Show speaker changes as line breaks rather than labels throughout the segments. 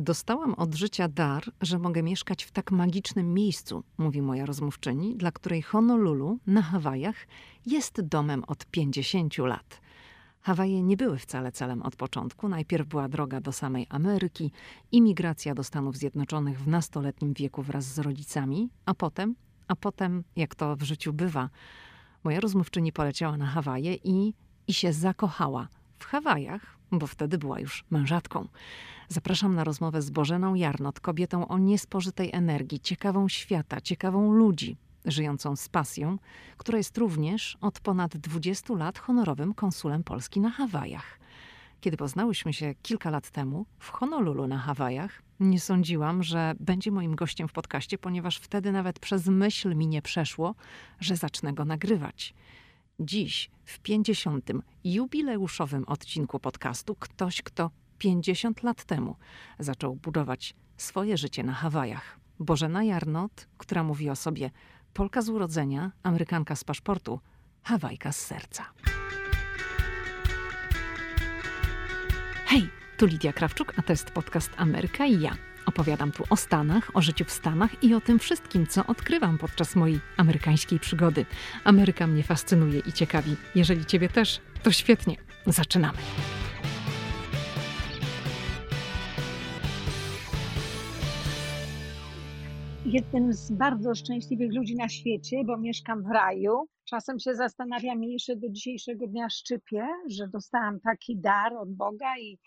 Dostałam od życia dar, że mogę mieszkać w tak magicznym miejscu, mówi moja rozmówczyni, dla której Honolulu na Hawajach jest domem od 50 lat. Hawaje nie były wcale celem od początku. Najpierw była droga do samej Ameryki, imigracja do Stanów Zjednoczonych w nastoletnim wieku wraz z rodzicami, a potem, a potem, jak to w życiu bywa, moja rozmówczyni poleciała na Hawaje i, i się zakochała w Hawajach, bo wtedy była już mężatką. Zapraszam na rozmowę z Bożeną Jarnot, kobietą o niespożytej energii, ciekawą świata, ciekawą ludzi, żyjącą z pasją, która jest również od ponad 20 lat honorowym konsulem Polski na Hawajach. Kiedy poznałyśmy się kilka lat temu w Honolulu na Hawajach, nie sądziłam, że będzie moim gościem w podcaście, ponieważ wtedy nawet przez myśl mi nie przeszło, że zacznę go nagrywać. Dziś, w 50. jubileuszowym odcinku podcastu, ktoś, kto 50 lat temu zaczął budować swoje życie na Hawajach. Bożena Jarnot, która mówi o sobie Polka z urodzenia, Amerykanka z paszportu, Hawajka z serca. Hej, tu Lidia Krawczuk, a to jest podcast Ameryka i ja. Opowiadam tu o Stanach, o życiu w Stanach i o tym wszystkim, co odkrywam podczas mojej amerykańskiej przygody. Ameryka mnie fascynuje i ciekawi. Jeżeli Ciebie też, to świetnie. Zaczynamy.
jednym z bardzo szczęśliwych ludzi na świecie, bo mieszkam w raju. Czasem się zastanawiam jeszcze do dzisiejszego dnia szczypię, że dostałam taki dar od Boga i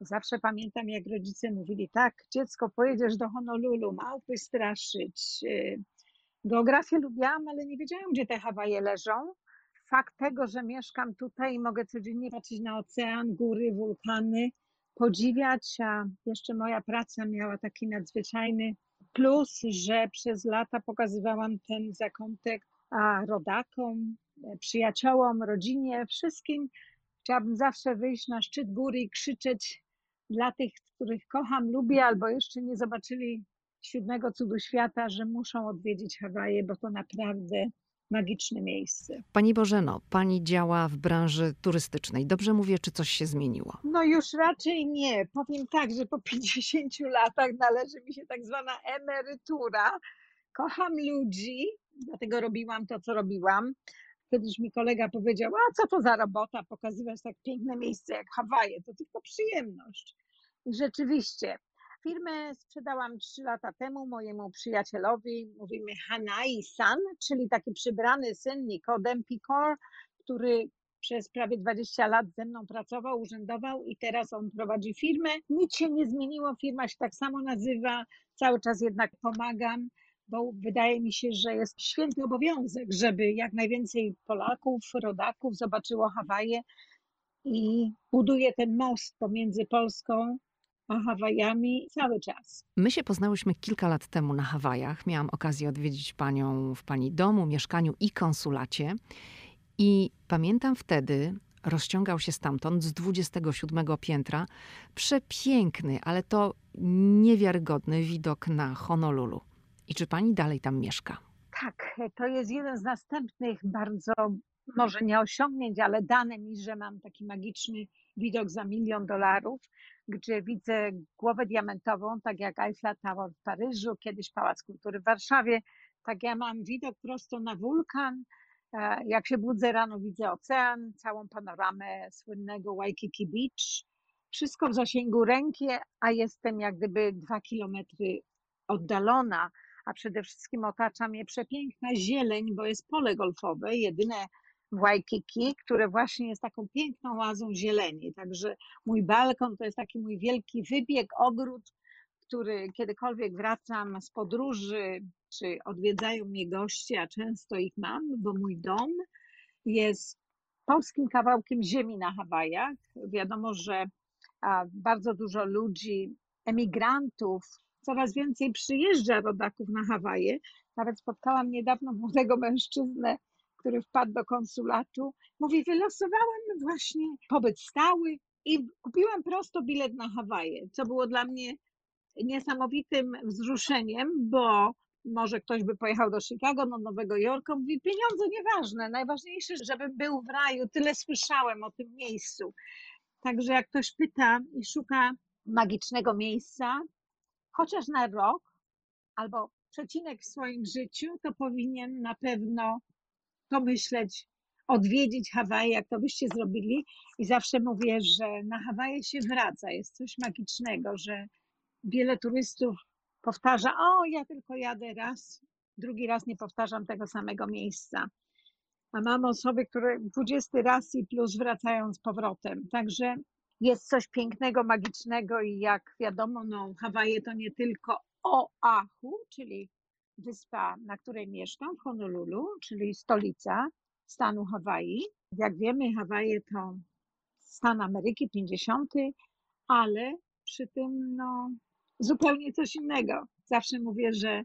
zawsze pamiętam, jak rodzice mówili, tak, dziecko, pojedziesz do Honolulu, małpy straszyć. Geografię lubiłam, ale nie wiedziałam, gdzie te Hawaje leżą. Fakt tego, że mieszkam tutaj i mogę codziennie patrzeć na ocean, góry, wulkany, podziwiać, a jeszcze moja praca miała taki nadzwyczajny Plus, że przez lata pokazywałam ten zakątek rodakom, e, przyjaciołom, rodzinie, wszystkim. Chciałabym zawsze wyjść na szczyt góry i krzyczeć dla tych, których kocham, lubię, albo jeszcze nie zobaczyli siódmego cudu świata, że muszą odwiedzić Hawaje, bo to naprawdę magiczne miejsce.
Pani Bożeno, pani działa w branży turystycznej. Dobrze mówię, czy coś się zmieniło?
No już raczej nie. Powiem tak, że po 50 latach należy mi się tak zwana emerytura. Kocham ludzi, dlatego robiłam to, co robiłam. Kiedyś mi kolega powiedział, a co to za robota, pokazywać tak piękne miejsce jak Hawaje, to tylko przyjemność. I rzeczywiście, Firmę sprzedałam 3 lata temu mojemu przyjacielowi, mówimy Hanai-san, czyli taki przybrany syn Nikodem Pikor, który przez prawie 20 lat ze mną pracował, urzędował i teraz on prowadzi firmę. Nic się nie zmieniło, firma się tak samo nazywa, cały czas jednak pomagam, bo wydaje mi się, że jest święty obowiązek, żeby jak najwięcej Polaków, rodaków zobaczyło Hawaje i buduje ten most pomiędzy Polską a Hawajami cały czas.
My się poznałyśmy kilka lat temu na Hawajach. Miałam okazję odwiedzić panią w pani domu, mieszkaniu i konsulacie. I pamiętam wtedy, rozciągał się stamtąd z 27 piętra przepiękny, ale to niewiarygodny widok na Honolulu. I czy pani dalej tam mieszka?
Tak, to jest jeden z następnych bardzo, może nie osiągnięć, ale dane mi, że mam taki magiczny widok za milion dolarów gdzie widzę głowę diamentową, tak jak Eiffel Tower w Paryżu, kiedyś Pałac Kultury w Warszawie. Tak ja mam widok prosto na wulkan. E, jak się budzę rano, widzę ocean, całą panoramę słynnego Waikiki Beach. Wszystko w zasięgu ręki, a jestem jak gdyby dwa kilometry oddalona, a przede wszystkim otacza mnie przepiękna zieleń, bo jest pole golfowe, jedyne w Waikiki, które właśnie jest taką piękną łazą zieleni. Także mój balkon to jest taki mój wielki wybieg, ogród, który kiedykolwiek wracam z podróży, czy odwiedzają mnie goście, a często ich mam, bo mój dom jest polskim kawałkiem ziemi na Hawajach. Wiadomo, że bardzo dużo ludzi, emigrantów, coraz więcej przyjeżdża rodaków na Hawaje. Nawet spotkałam niedawno młodego mężczyznę który wpadł do konsulatu, mówi, wylosowałem właśnie pobyt stały i kupiłem prosto bilet na Hawaje, co było dla mnie niesamowitym wzruszeniem, bo może ktoś by pojechał do Chicago, do Nowego Jorku, mówi, pieniądze nieważne, najważniejsze, żebym był w raju, tyle słyszałem o tym miejscu. Także jak ktoś pyta i szuka magicznego miejsca, chociaż na rok albo przecinek w swoim życiu, to powinien na pewno pomyśleć, odwiedzić Hawaje, jak to byście zrobili. I zawsze mówię, że na Hawaje się wraca. Jest coś magicznego, że wiele turystów powtarza: O, ja tylko jadę raz, drugi raz nie powtarzam tego samego miejsca. A mam osoby, które 20 raz i plus wracają z powrotem. Także jest coś pięknego, magicznego i jak wiadomo, no, Hawaje to nie tylko Oahu, czyli wyspa, na której mieszkam, w Honolulu, czyli stolica stanu Hawaii. Jak wiemy, Hawaje to stan Ameryki 50, ale przy tym no, zupełnie coś innego. Zawsze mówię, że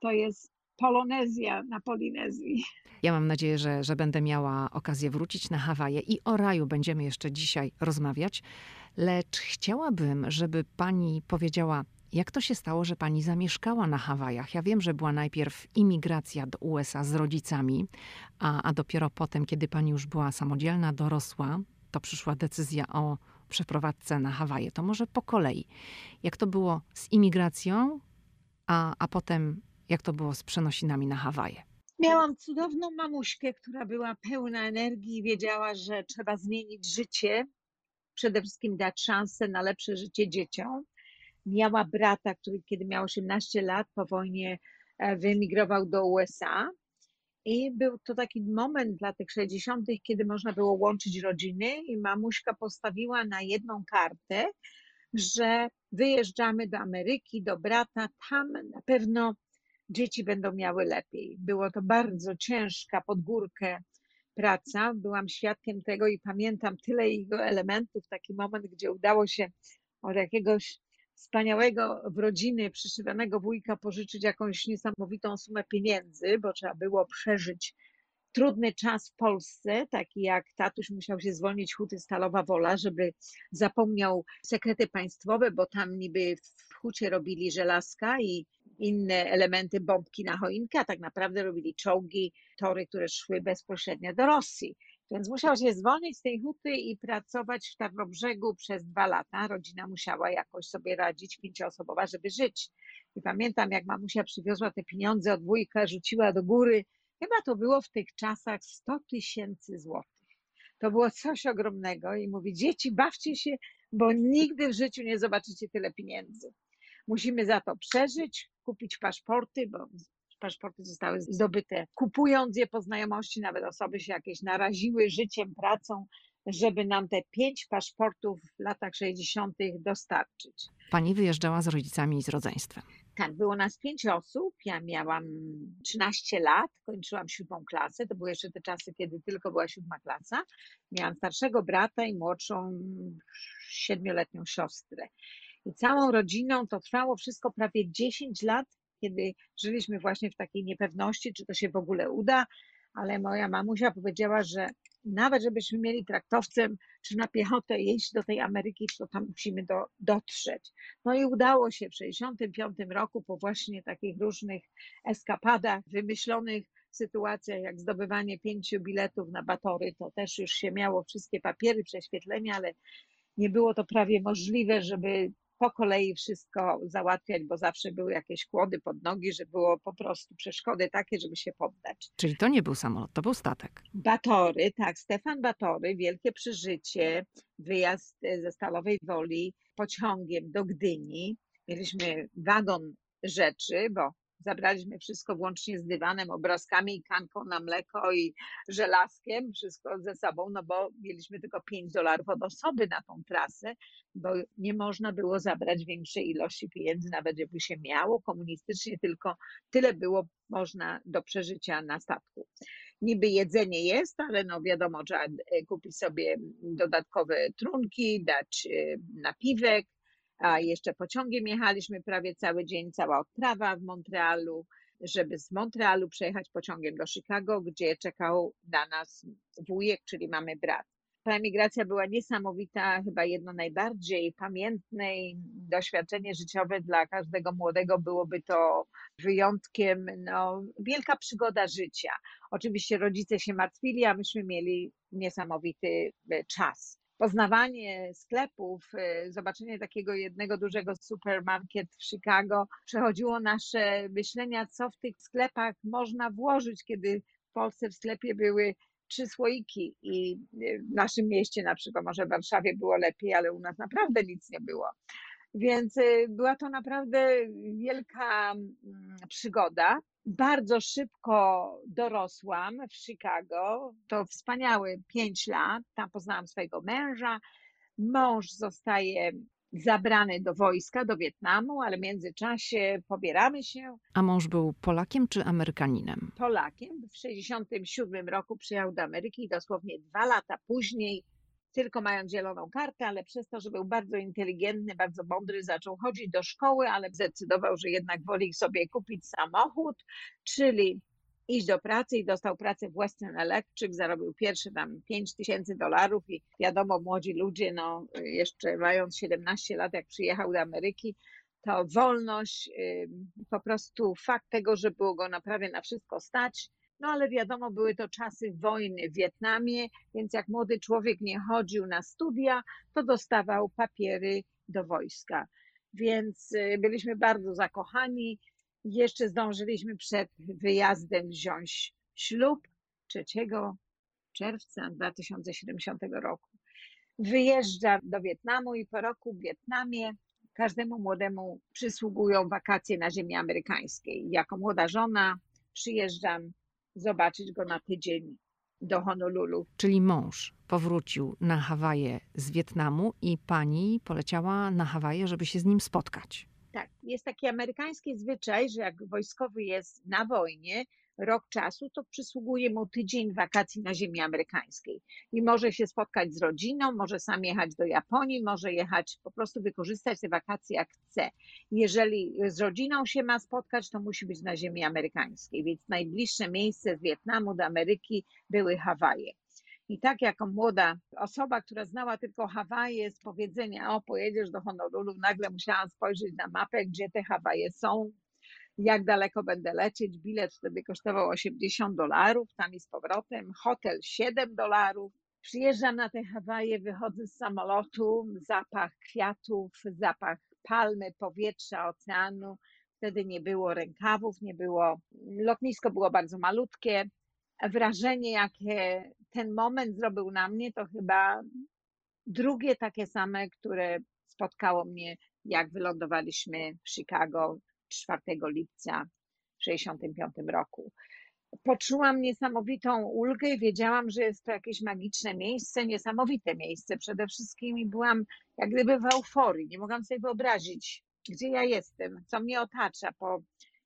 to jest Polonezja na Polinezji.
Ja mam nadzieję, że, że będę miała okazję wrócić na Hawaje i o raju będziemy jeszcze dzisiaj rozmawiać, lecz chciałabym, żeby pani powiedziała, jak to się stało, że pani zamieszkała na Hawajach? Ja wiem, że była najpierw imigracja do USA z rodzicami, a, a dopiero potem, kiedy pani już była samodzielna, dorosła, to przyszła decyzja o przeprowadzce na Hawaje. To może po kolei. Jak to było z imigracją, a, a potem jak to było z przenosinami na Hawaje?
Miałam cudowną mamuśkę, która była pełna energii i wiedziała, że trzeba zmienić życie, przede wszystkim dać szansę na lepsze życie dzieciom. Miała brata, który kiedy miał 18 lat po wojnie e, wyemigrował do USA. I był to taki moment dla tych 60., kiedy można było łączyć rodziny, i mamuśka postawiła na jedną kartę, że wyjeżdżamy do Ameryki, do brata, tam na pewno dzieci będą miały lepiej. Było to bardzo ciężka pod górkę praca. Byłam świadkiem tego i pamiętam tyle jego elementów, taki moment, gdzie udało się od jakiegoś wspaniałego w rodziny przyszywanego wujka pożyczyć jakąś niesamowitą sumę pieniędzy, bo trzeba było przeżyć trudny czas w Polsce, taki jak tatuś musiał się zwolnić huty Stalowa Wola, żeby zapomniał sekrety państwowe, bo tam niby w hucie robili żelazka i inne elementy bombki na choinkę, a tak naprawdę robili czołgi, tory, które szły bezpośrednio do Rosji. Więc musiał się zwolnić z tej huty i pracować w Tarnobrzegu przez dwa lata. Rodzina musiała jakoś sobie radzić, pięcioosobowa, żeby żyć. I pamiętam, jak mamusia przywiozła te pieniądze od wujka, rzuciła do góry. Chyba to było w tych czasach 100 tysięcy złotych. To było coś ogromnego i mówi, dzieci, bawcie się, bo nigdy w życiu nie zobaczycie tyle pieniędzy. Musimy za to przeżyć, kupić paszporty, bo paszporty zostały zdobyte kupując je po znajomości, nawet osoby się jakieś naraziły życiem, pracą, żeby nam te pięć paszportów w latach 60. dostarczyć.
Pani wyjeżdżała z rodzicami i z rodzeństwem.
Tak, było nas pięć osób. Ja miałam 13 lat, kończyłam siódmą klasę. To były jeszcze te czasy, kiedy tylko była siódma klasa. Miałam starszego brata i młodszą siedmioletnią siostrę. I całą rodziną to trwało wszystko prawie 10 lat, kiedy żyliśmy właśnie w takiej niepewności, czy to się w ogóle uda, ale moja mamusia powiedziała, że nawet żebyśmy mieli traktowcem czy na piechotę jeść do tej Ameryki, to tam musimy do, dotrzeć. No i udało się w 1965 roku po właśnie takich różnych eskapadach, wymyślonych sytuacjach, jak zdobywanie pięciu biletów na batory, to też już się miało wszystkie papiery, prześwietlenia, ale nie było to prawie możliwe, żeby po kolei wszystko załatwiać, bo zawsze były jakieś kłody pod nogi, że było po prostu przeszkody takie, żeby się poddać.
Czyli to nie był samolot, to był statek.
Batory, tak, Stefan Batory, wielkie przeżycie, wyjazd ze Stalowej Woli pociągiem do Gdyni. Mieliśmy wagon rzeczy, bo Zabraliśmy wszystko włącznie z dywanem, obrazkami i kanką na mleko i żelazkiem, wszystko ze sobą, no bo mieliśmy tylko 5 dolarów od osoby na tą trasę, bo nie można było zabrać większej ilości pieniędzy, nawet jakby się miało komunistycznie, tylko tyle było można do przeżycia na statku. Niby jedzenie jest, ale no wiadomo, trzeba e, kupić sobie dodatkowe trunki, dać e, napiwek, a jeszcze pociągiem jechaliśmy prawie cały dzień, cała odprawa w Montrealu, żeby z Montrealu przejechać pociągiem do Chicago, gdzie czekał na nas wujek, czyli mamy brat. Ta emigracja była niesamowita, chyba jedno najbardziej pamiętne doświadczenie życiowe dla każdego młodego byłoby to wyjątkiem, no, wielka przygoda życia. Oczywiście rodzice się martwili, a myśmy mieli niesamowity e, czas poznawanie sklepów, y, zobaczenie takiego jednego dużego supermarket w Chicago przechodziło nasze myślenia, co w tych sklepach można włożyć, kiedy w Polsce w sklepie były trzy słoiki i y, w naszym mieście, na przykład może w Warszawie było lepiej, ale u nas naprawdę nic nie było. Więc y, była to naprawdę wielka mm, przygoda. Bardzo szybko dorosłam w Chicago. To wspaniałe pięć lat. Tam poznałam swojego męża. Mąż zostaje zabrany do wojska, do Wietnamu, ale w międzyczasie pobieramy się.
A mąż był Polakiem czy Amerykaninem?
Polakiem. W 1967 roku przyjechał do Ameryki i dosłownie dwa lata później tylko mając zieloną kartę, ale przez to, że był bardzo inteligentny, bardzo mądry, zaczął chodzić do szkoły, ale zdecydował, że jednak woli sobie kupić samochód, czyli iść do pracy i dostał pracę w Western Electric, zarobił pierwsze tam 5 tysięcy dolarów i wiadomo, młodzi ludzie, no jeszcze mając 17 lat, jak przyjechał do Ameryki, to wolność, po prostu fakt tego, że było go naprawdę na wszystko stać, no ale wiadomo, były to czasy wojny w Wietnamie, więc jak młody człowiek nie chodził na studia, to dostawał papiery do wojska. Więc y, byliśmy bardzo zakochani. Jeszcze zdążyliśmy przed wyjazdem wziąć ślub 3 czerwca 2070 roku. Wyjeżdża do Wietnamu i po roku w Wietnamie każdemu młodemu przysługują wakacje na ziemi amerykańskiej. Jako młoda żona przyjeżdżam zobaczyć go na tydzień do Honolulu.
Czyli mąż powrócił na Hawaje z Wietnamu i pani poleciała na Hawaje, żeby się z nim spotkać.
Tak, jest taki amerykański zwyczaj, że jak wojskowy jest na wojnie, rok czasu, to przysługuje mu tydzień wakacji na ziemi amerykańskiej. I może się spotkać z rodziną, może sam jechać do Japonii, może jechać, po prostu wykorzystać te wakacje jak chce. Jeżeli z rodziną się ma spotkać, to musi być na ziemi amerykańskiej. Więc najbliższe miejsce z Wietnamu do Ameryki były Hawaje. I tak jako młoda osoba, która znała tylko Hawaje z powiedzenia, o pojedziesz do Honolulu, nagle musiałam spojrzeć na mapę, gdzie te Hawaje są, jak daleko będę lecieć. Bilet wtedy kosztował 80 dolarów, tam i z powrotem, hotel 7 dolarów. Przyjeżdżam na te Hawaje, wychodzę z samolotu, zapach kwiatów, zapach palmy, powietrza, oceanu. Wtedy nie było rękawów, nie było, lotnisko było bardzo malutkie. Wrażenie, jakie ten moment zrobił na mnie, to chyba drugie takie same, które spotkało mnie, jak wylądowaliśmy w Chicago 4 lipca w 1965 roku. Poczułam niesamowitą ulgę i wiedziałam, że jest to jakieś magiczne miejsce, niesamowite miejsce. Przede wszystkim i byłam jak gdyby w euforii. Nie mogłam sobie wyobrazić, gdzie ja jestem, co mnie otacza. Po,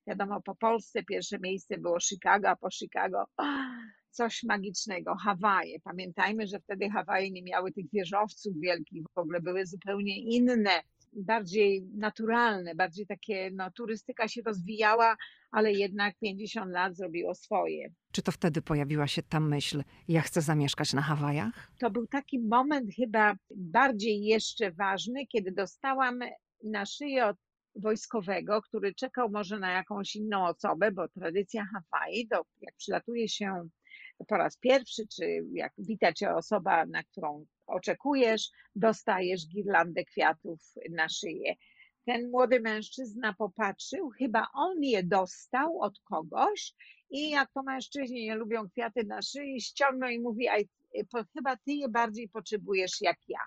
wiadomo, po Polsce pierwsze miejsce było Chicago, a po Chicago coś magicznego, Hawaje. Pamiętajmy, że wtedy Hawaje nie miały tych wieżowców wielkich, w ogóle były zupełnie inne bardziej naturalne, bardziej takie, no turystyka się rozwijała, ale jednak 50 lat zrobiło swoje.
Czy to wtedy pojawiła się ta myśl, ja chcę zamieszkać na Hawajach?
To był taki moment chyba bardziej jeszcze ważny, kiedy dostałam na szyję od wojskowego, który czekał może na jakąś inną osobę, bo tradycja Hawai, do, jak przylatuje się po raz pierwszy, czy jak wita cię osoba, na którą oczekujesz, dostajesz girlandę kwiatów na szyję. Ten młody mężczyzna popatrzył, chyba on je dostał od kogoś i jak to mężczyźni nie lubią kwiaty na szyi, ściągnął i mówi, chyba ty je bardziej potrzebujesz jak ja.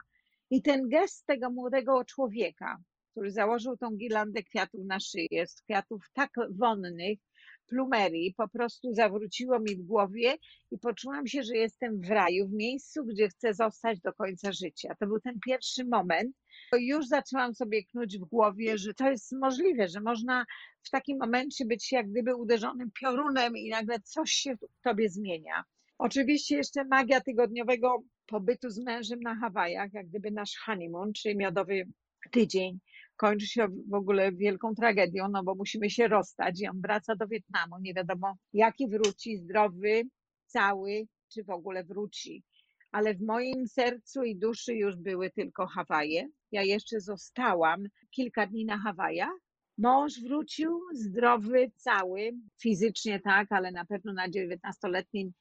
I ten gest tego młodego człowieka, który założył tą girlandę kwiatów na szyję, z kwiatów tak wonnych, plumerii po prostu zawróciło mi w głowie i poczułam się, że jestem w raju, w miejscu, gdzie chcę zostać do końca życia. To był ten pierwszy moment. Już zaczęłam sobie knuć w głowie, że to jest możliwe, że można w takim momencie być jak gdyby uderzonym piorunem i nagle coś się w tobie zmienia. Oczywiście jeszcze magia tygodniowego pobytu z mężem na Hawajach, jak gdyby nasz honeymoon, czyli miodowy tydzień kończy się w ogóle wielką tragedią, no bo musimy się rozstać i on wraca do Wietnamu, nie wiadomo jaki wróci, zdrowy, cały, czy w ogóle wróci. Ale w moim sercu i duszy już były tylko Hawaje. Ja jeszcze zostałam kilka dni na Hawajach. Mąż wrócił zdrowy, cały, fizycznie tak, ale na pewno na 19-letnim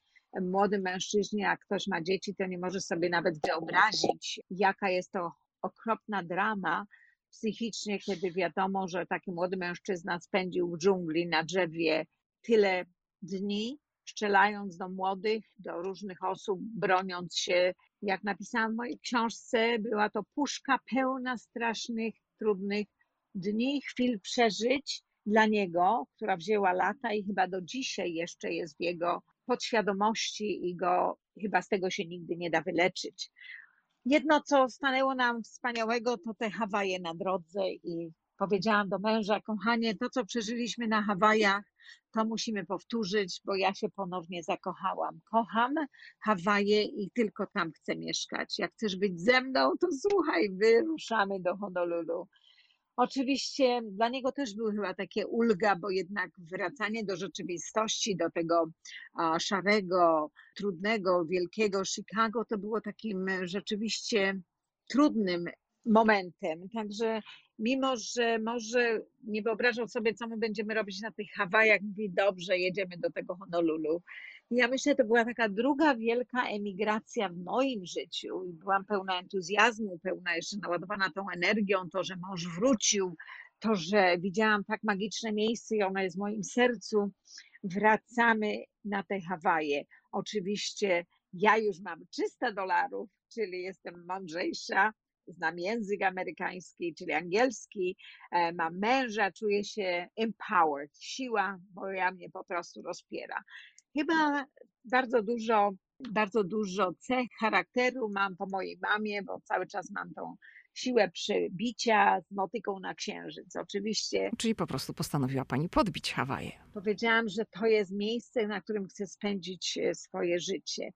młodym mężczyźnie, jak ktoś ma dzieci, to nie może sobie nawet wyobrazić, jaka jest to okropna drama psychicznie, kiedy wiadomo, że taki młody mężczyzna spędził w dżungli na drzewie tyle dni, strzelając do młodych, do różnych osób, broniąc się. Jak napisałam w mojej książce, była to puszka pełna strasznych, trudnych dni, chwil przeżyć dla niego, która wzięła lata i chyba do dzisiaj jeszcze jest w jego podświadomości i go chyba z tego się nigdy nie da wyleczyć. Jedno, co stanęło nam wspaniałego, to te Hawaje na drodze i powiedziałam do męża, kochanie, to co przeżyliśmy na Hawajach, to musimy powtórzyć, bo ja się ponownie zakochałam. Kocham Hawaje i tylko tam chcę mieszkać. Jak chcesz być ze mną, to słuchaj, wyruszamy do Honolulu. Oczywiście dla niego też były chyba takie ulga, bo jednak wracanie do rzeczywistości, do tego szarego, trudnego, wielkiego Chicago, to było takim rzeczywiście trudnym momentem. Także mimo, że może nie wyobrażał sobie, co my będziemy robić na tych Hawajach, mówi, dobrze, jedziemy do tego Honolulu. Ja myślę, że to była taka druga wielka emigracja w moim życiu byłam pełna entuzjazmu, pełna jeszcze naładowana tą energią, to, że mąż wrócił, to, że widziałam tak magiczne miejsce i ono jest w moim sercu. Wracamy na te Hawaje. Oczywiście ja już mam 300 dolarów, czyli jestem mądrzejsza, znam język amerykański, czyli angielski, e, mam męża, czuję się empowered, siła moja mnie po prostu rozpiera. Chyba bardzo dużo, bardzo dużo cech charakteru mam po mojej mamie, bo cały czas mam tą siłę przybicia z motyką na księżyc. Oczywiście.
Czyli po prostu postanowiła pani podbić Hawaje.
Powiedziałam, że to jest miejsce, na którym chcę spędzić e, swoje życie.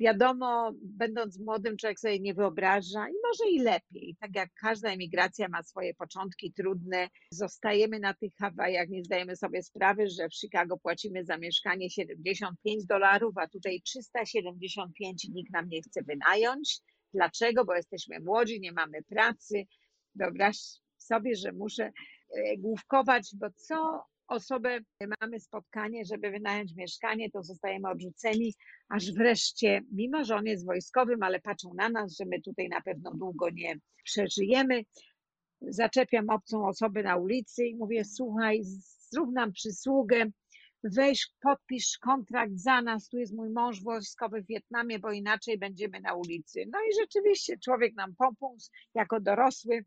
Wiadomo, będąc młodym, człowiek sobie nie wyobraża i może i lepiej. Tak jak każda emigracja ma swoje początki trudne, zostajemy na tych Hawajach, nie zdajemy sobie sprawy, że w Chicago płacimy za mieszkanie 75 dolarów, a tutaj 375 nikt nam nie chce wynająć. Dlaczego? Bo jesteśmy młodzi, nie mamy pracy. Wyobraź sobie, że muszę e, główkować, bo co osobę, mamy spotkanie, żeby wynająć mieszkanie, to zostajemy odrzuceni, aż wreszcie, mimo że on jest wojskowym, ale patrzą na nas, że my tutaj na pewno długo nie przeżyjemy. Zaczepiam obcą osobę na ulicy i mówię: Słuchaj, zrób nam przysługę, weź, podpisz kontrakt za nas, tu jest mój mąż wojskowy w Wietnamie, bo inaczej będziemy na ulicy. No i rzeczywiście człowiek nam pomógł jako dorosły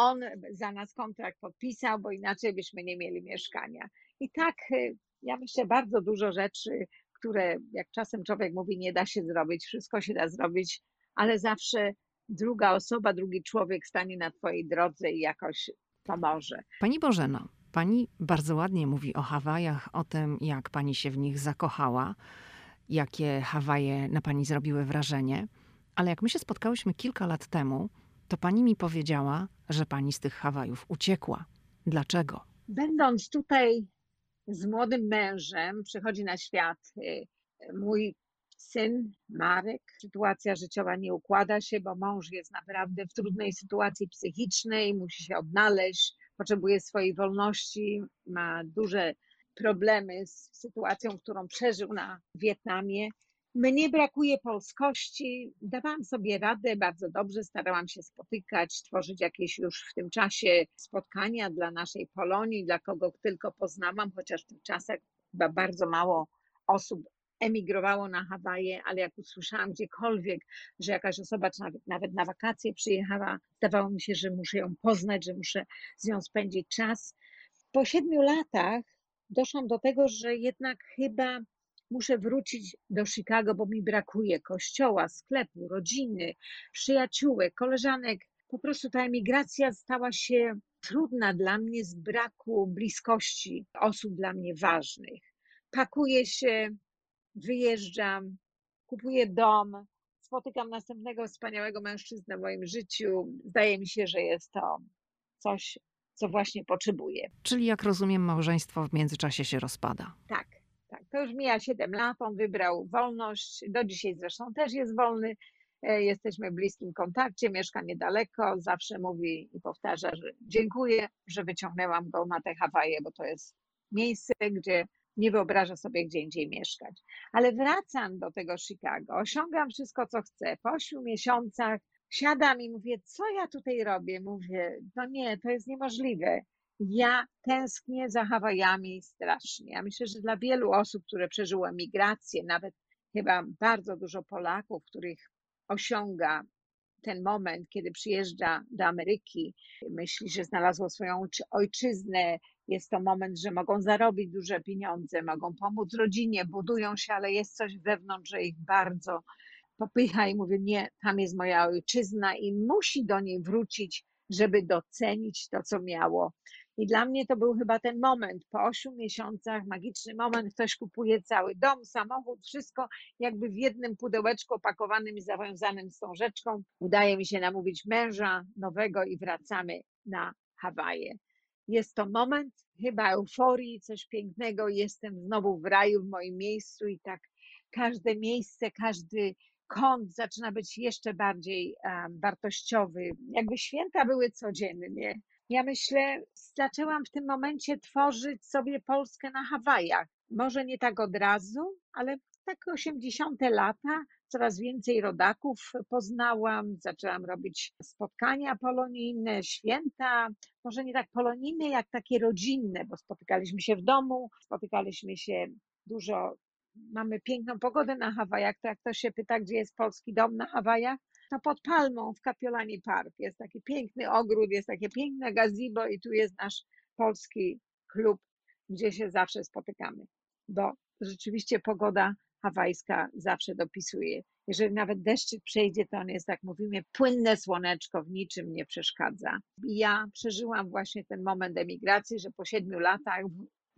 on za nas kontrakt podpisał, bo inaczej byśmy nie mieli mieszkania. I tak, y, ja myślę, bardzo dużo rzeczy, które jak czasem człowiek mówi, nie da się zrobić, wszystko się da zrobić, ale zawsze druga osoba, drugi człowiek stanie na Twojej drodze i jakoś pomoże.
Pani Bożeno, Pani bardzo ładnie mówi o Hawajach, o tym, jak Pani się w nich zakochała, jakie Hawaje na Pani zrobiły wrażenie. Ale jak my się spotkałyśmy kilka lat temu, to pani mi powiedziała, że pani z tych Hawajów uciekła. Dlaczego?
Będąc tutaj z młodym mężem, przychodzi na świat y, mój syn Marek. Sytuacja życiowa nie układa się, bo mąż jest naprawdę w trudnej sytuacji psychicznej, musi się odnaleźć, potrzebuje swojej wolności, ma duże problemy z sytuacją, którą przeżył na Wietnamie. Mnie brakuje polskości. Dawałam sobie radę bardzo dobrze, starałam się spotykać, tworzyć jakieś już w tym czasie spotkania dla naszej Polonii, dla kogo tylko poznałam, chociaż w tych czasach chyba bardzo mało osób emigrowało na Hawaje, ale jak usłyszałam gdziekolwiek, że jakaś osoba nawet, nawet na wakacje przyjechała, zdawało mi się, że muszę ją poznać, że muszę z nią spędzić czas. Po siedmiu latach doszłam do tego, że jednak chyba muszę wrócić do Chicago, bo mi brakuje kościoła, sklepu, rodziny, przyjaciółek, koleżanek. Po prostu ta emigracja stała się trudna dla mnie z braku bliskości osób dla mnie ważnych. Pakuję się, wyjeżdżam, kupuję dom, spotykam następnego wspaniałego mężczyznę w moim życiu. Zdaje mi się, że jest to coś, co właśnie potrzebuję.
Czyli jak rozumiem, małżeństwo w międzyczasie się rozpada.
Tak. Tak, to już mija 7 lat, on wybrał wolność, do dzisiaj zresztą też jest wolny, e, jesteśmy w bliskim kontakcie, mieszka niedaleko, zawsze mówi i powtarza, że dziękuję, że wyciągnęłam go na te Hawaje, bo to jest miejsce, gdzie nie wyobraża sobie gdzie indziej mieszkać. Ale wracam do tego Chicago, osiągam wszystko, co chcę. Po ośmiu miesiącach siadam i mówię, co ja tutaj robię? Mówię, no nie, to jest niemożliwe. Ja tęsknię za Hawajami strasznie. Ja myślę, że dla wielu osób, które przeżyły migrację, nawet chyba bardzo dużo Polaków, których osiąga ten moment, kiedy przyjeżdża do Ameryki, myśli, że znalazło swoją ojczyznę. Jest to moment, że mogą zarobić duże pieniądze, mogą pomóc rodzinie, budują się, ale jest coś wewnątrz, że ich bardzo popycha i mówi: Nie, tam jest moja ojczyzna i musi do niej wrócić, żeby docenić to, co miało. I dla mnie to był chyba ten moment, po ośmiu miesiącach, magiczny moment, ktoś kupuje cały dom, samochód, wszystko jakby w jednym pudełeczku opakowanym i zawiązanym z tą rzeczką. Udaje mi się namówić męża nowego i wracamy na Hawaje. Jest to moment chyba euforii, coś pięknego. Jestem znowu w raju, w moim miejscu i tak każde miejsce, każdy kąt zaczyna być jeszcze bardziej wartościowy. Jakby święta były codziennie. Ja myślę, zaczęłam w tym momencie tworzyć sobie Polskę na Hawajach. Może nie tak od razu, ale tak 80. lata coraz więcej rodaków poznałam, zaczęłam robić spotkania polonijne, święta, może nie tak polonijne, jak takie rodzinne, bo spotykaliśmy się w domu, spotykaliśmy się dużo. Mamy piękną pogodę na Hawajach, to jak ktoś się pyta, gdzie jest polski dom na Hawajach, to pod palmą w Kapiolani Park jest taki piękny ogród, jest takie piękne gazebo i tu jest nasz polski klub, gdzie się zawsze spotykamy, bo rzeczywiście pogoda hawajska zawsze dopisuje. Jeżeli nawet deszczyk przejdzie, to on jest, tak mówimy, płynne słoneczko, w niczym nie przeszkadza. I ja przeżyłam właśnie ten moment emigracji, że po siedmiu latach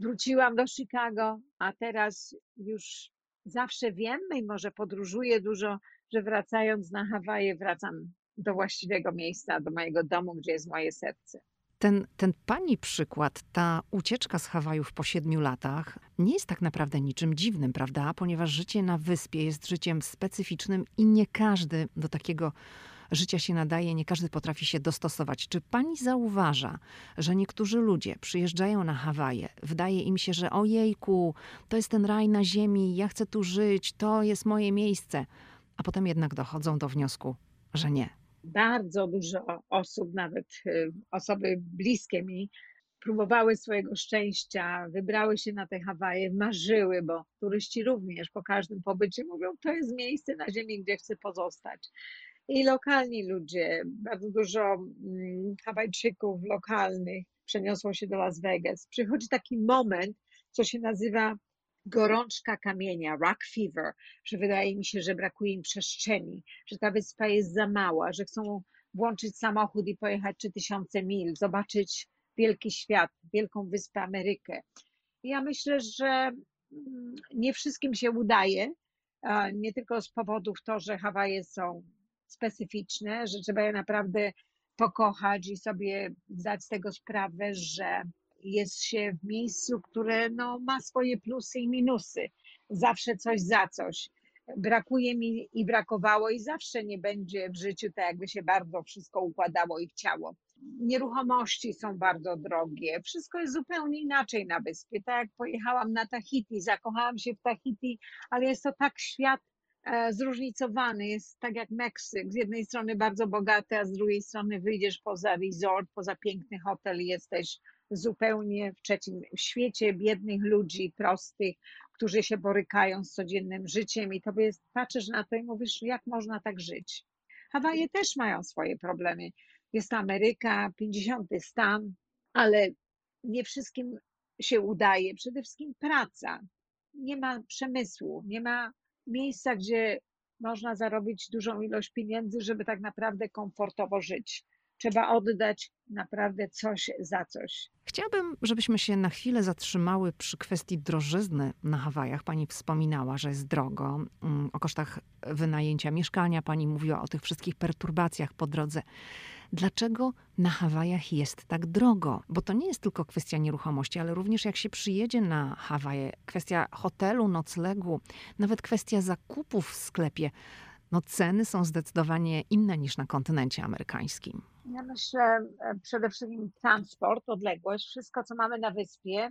wróciłam do Chicago, a teraz już zawsze wiem i może podróżuję dużo, że wracając na Hawaje, wracam do właściwego miejsca, do mojego domu, gdzie jest moje serce.
Ten, ten pani przykład, ta ucieczka z Hawajów po siedmiu latach, nie jest tak naprawdę niczym dziwnym, prawda? Ponieważ życie na wyspie jest życiem specyficznym i nie każdy do takiego życia się nadaje, nie każdy potrafi się dostosować. Czy pani zauważa, że niektórzy ludzie przyjeżdżają na Hawaje, wydaje im się, że ojejku, to jest ten raj na ziemi, ja chcę tu żyć, to jest moje miejsce, a potem jednak dochodzą do wniosku, że nie.
Bardzo dużo osób, nawet y, osoby bliskie mi, próbowały swojego szczęścia, wybrały się na te Hawaje, marzyły, bo turyści również po każdym pobycie mówią, to jest miejsce na ziemi, gdzie chcę pozostać i lokalni ludzie, bardzo dużo mm, Hawajczyków lokalnych przeniosło się do Las Vegas. Przychodzi taki moment, co się nazywa gorączka kamienia, rock fever, że wydaje mi się, że brakuje im przestrzeni, że ta wyspa jest za mała, że chcą włączyć samochód i pojechać 3000 mil, zobaczyć wielki świat, wielką wyspę Amerykę. Ja myślę, że mm, nie wszystkim się udaje, nie tylko z powodów to, że Hawaje są specyficzne, że trzeba je naprawdę pokochać i sobie zdać z tego sprawę, że jest się w miejscu, które no, ma swoje plusy i minusy. Zawsze coś za coś. Brakuje mi i brakowało, i zawsze nie będzie w życiu tak, jakby się bardzo wszystko układało i chciało. Nieruchomości są bardzo drogie, wszystko jest zupełnie inaczej na wyspie. Tak jak pojechałam na Tahiti, zakochałam się w Tahiti, ale jest to tak świat zróżnicowany. Jest tak jak Meksyk. Z jednej strony bardzo bogaty, a z drugiej strony wyjdziesz poza resort, poza piękny hotel i jesteś zupełnie w trzecim świecie biednych ludzi, prostych, którzy się borykają z codziennym życiem i tobie jest, patrzysz na to i mówisz, jak można tak żyć. Hawaje też mają swoje problemy. Jest Ameryka, 50 stan, ale nie wszystkim się udaje. Przede wszystkim praca. Nie ma przemysłu, nie ma miejsca, gdzie można zarobić dużą ilość pieniędzy, żeby tak naprawdę komfortowo żyć. Trzeba oddać naprawdę coś za coś.
Chciałabym, żebyśmy się na chwilę zatrzymały przy kwestii drożyzny na Hawajach. Pani wspominała, że jest drogo. Mm, o kosztach wynajęcia mieszkania, pani mówiła o tych wszystkich perturbacjach po drodze dlaczego na Hawajach jest tak drogo. Bo to nie jest tylko kwestia nieruchomości, ale również jak się przyjedzie na Hawaje, kwestia hotelu, noclegu, nawet kwestia zakupów w sklepie. No ceny są zdecydowanie inne niż na kontynencie amerykańskim.
Ja myślę e, przede wszystkim transport, odległość, wszystko co mamy na wyspie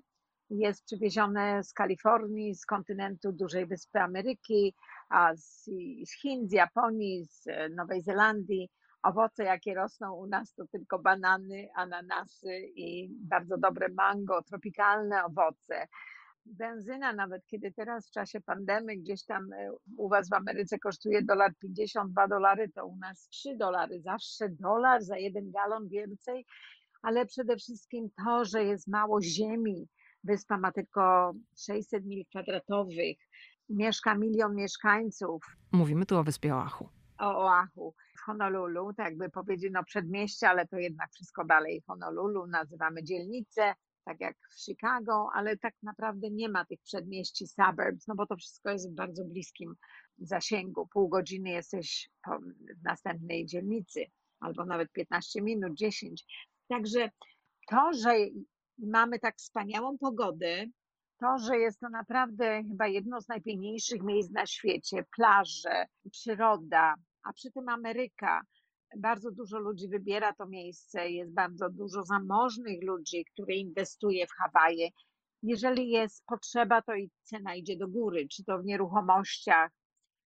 jest przywiezione z Kalifornii, z kontynentu dużej wyspy Ameryki, a z, z Chin, z Japonii, z e, Nowej Zelandii. Owoce, jakie rosną u nas, to tylko banany, ananasy i bardzo dobre mango, tropikalne owoce benzyna, nawet kiedy teraz w czasie pandemii gdzieś tam e, u was w Ameryce kosztuje dolar 52 dolary, to u nas 3 dolary. Zawsze dolar za jeden galon więcej, ale przede wszystkim to, że jest mało ziemi. Wyspa ma tylko 600 mil kwadratowych, mieszka milion mieszkańców.
Mówimy tu o wyspie Oahu.
O Oahu Honolulu, tak jakby powiedzieć, no przedmieście, ale to jednak wszystko dalej Honolulu, nazywamy dzielnicę tak jak w Chicago, ale tak naprawdę nie ma tych przedmieści, suburbs, no bo to wszystko jest w bardzo bliskim zasięgu. Pół godziny jesteś w następnej dzielnicy, albo nawet 15 minut, 10. Także to, że mamy tak wspaniałą pogodę, to, że jest to naprawdę chyba jedno z najpiękniejszych miejsc na świecie, plaże, przyroda, a przy tym Ameryka, bardzo dużo ludzi wybiera to miejsce, jest bardzo dużo zamożnych ludzi, które inwestuje w Hawaje. Jeżeli jest potrzeba, to i cena idzie do góry, czy to w nieruchomościach.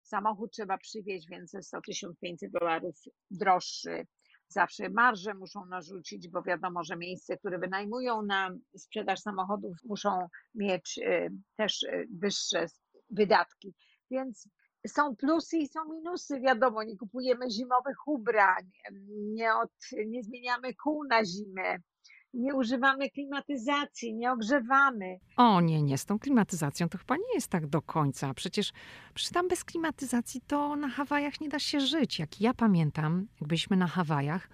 Samochód trzeba przywieźć, więc jest 100 1500 dolarów droższy. Zawsze marże muszą narzucić, bo wiadomo, że miejsce, które wynajmują na sprzedaż samochodów, muszą mieć y, też y, wyższe wydatki. Więc są plusy i są minusy, wiadomo, nie kupujemy zimowych ubrań, nie, od, nie zmieniamy kół na zimę, nie używamy klimatyzacji, nie ogrzewamy.
O nie, nie, z tą klimatyzacją to chyba nie jest tak do końca. Przecież, przecież tam bez klimatyzacji to na Hawajach nie da się żyć. Jak ja pamiętam, jak byliśmy na Hawajach,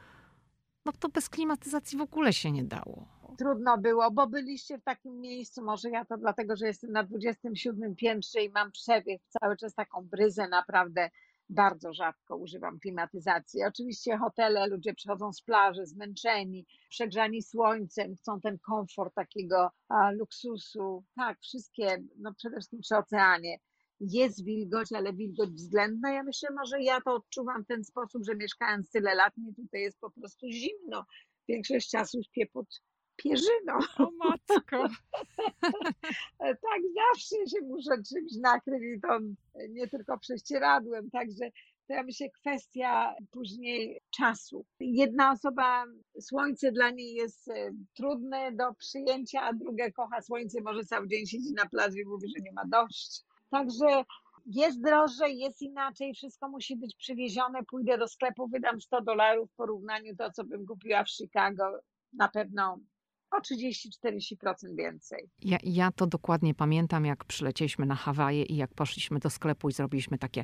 no to bez klimatyzacji w ogóle się nie dało
trudno było, bo byliście w takim miejscu, może ja to dlatego, że jestem na 27 piętrze i mam przebieg, cały czas taką bryzę, naprawdę bardzo rzadko używam klimatyzacji. Oczywiście hotele, ludzie przychodzą z plaży zmęczeni, przegrzani słońcem, chcą ten komfort takiego a, luksusu. Tak, wszystkie, no przede wszystkim przy oceanie. Jest wilgoć, ale wilgoć względna. Ja myślę, może ja to odczuwam w ten sposób, że mieszkając tyle lat, mnie tutaj jest po prostu zimno. Większość czasu śpię pod pierzyną.
O matko.
tak, zawsze się muszę czymś nakryć i to nie tylko prześcieradłem, także to ja myślę kwestia później czasu. Jedna osoba, słońce dla niej jest e, trudne do przyjęcia, a druga kocha słońce, może cały dzień siedzi na plaży i mówi, że nie ma dość. Także jest drożej, jest inaczej, wszystko musi być przywiezione, pójdę do sklepu, wydam 100 dolarów w porównaniu to, co bym kupiła w Chicago. Na pewno o 30-40% więcej.
Ja, ja to dokładnie pamiętam, jak przylecieliśmy na Hawaje i jak poszliśmy do sklepu i zrobiliśmy takie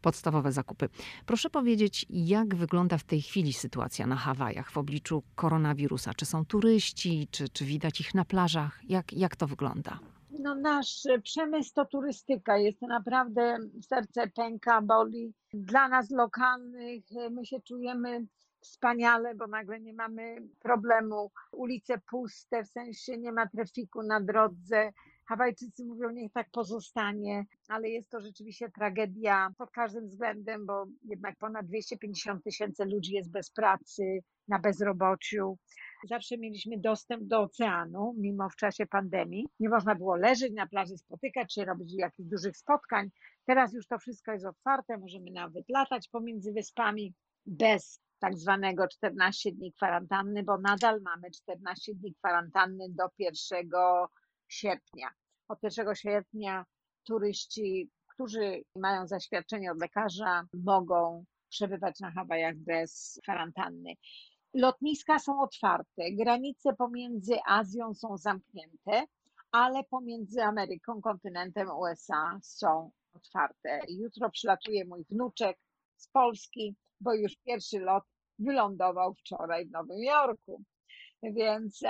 podstawowe zakupy. Proszę powiedzieć, jak wygląda w tej chwili sytuacja na Hawajach w obliczu koronawirusa? Czy są turyści, czy, czy widać ich na plażach? Jak, jak to wygląda?
No nasz przemysł to turystyka, jest to naprawdę serce pęka, boli. Dla nas lokalnych my się czujemy wspaniale, bo nagle nie mamy problemu. Ulice puste, w sensie nie ma trafiku na drodze. Hawajczycy mówią, niech tak pozostanie, ale jest to rzeczywiście tragedia pod każdym względem, bo jednak ponad 250 tysięcy ludzi jest bez pracy, na bezrobociu. Zawsze mieliśmy dostęp do oceanu, mimo w czasie pandemii. Nie można było leżeć na plaży, spotykać się, robić jakichś dużych spotkań. Teraz już to wszystko jest otwarte, możemy nawet latać pomiędzy wyspami bez tak zwanego 14 dni kwarantanny, bo nadal mamy 14 dni kwarantanny do 1 sierpnia. Od 1 sierpnia turyści, którzy mają zaświadczenie od lekarza, mogą przebywać na Hawajach bez kwarantanny. Lotniska są otwarte, granice pomiędzy Azją są zamknięte, ale pomiędzy Ameryką, kontynentem USA są otwarte. Jutro przylatuje mój wnuczek z Polski, bo już pierwszy lot wylądował wczoraj w Nowym Jorku. Więc.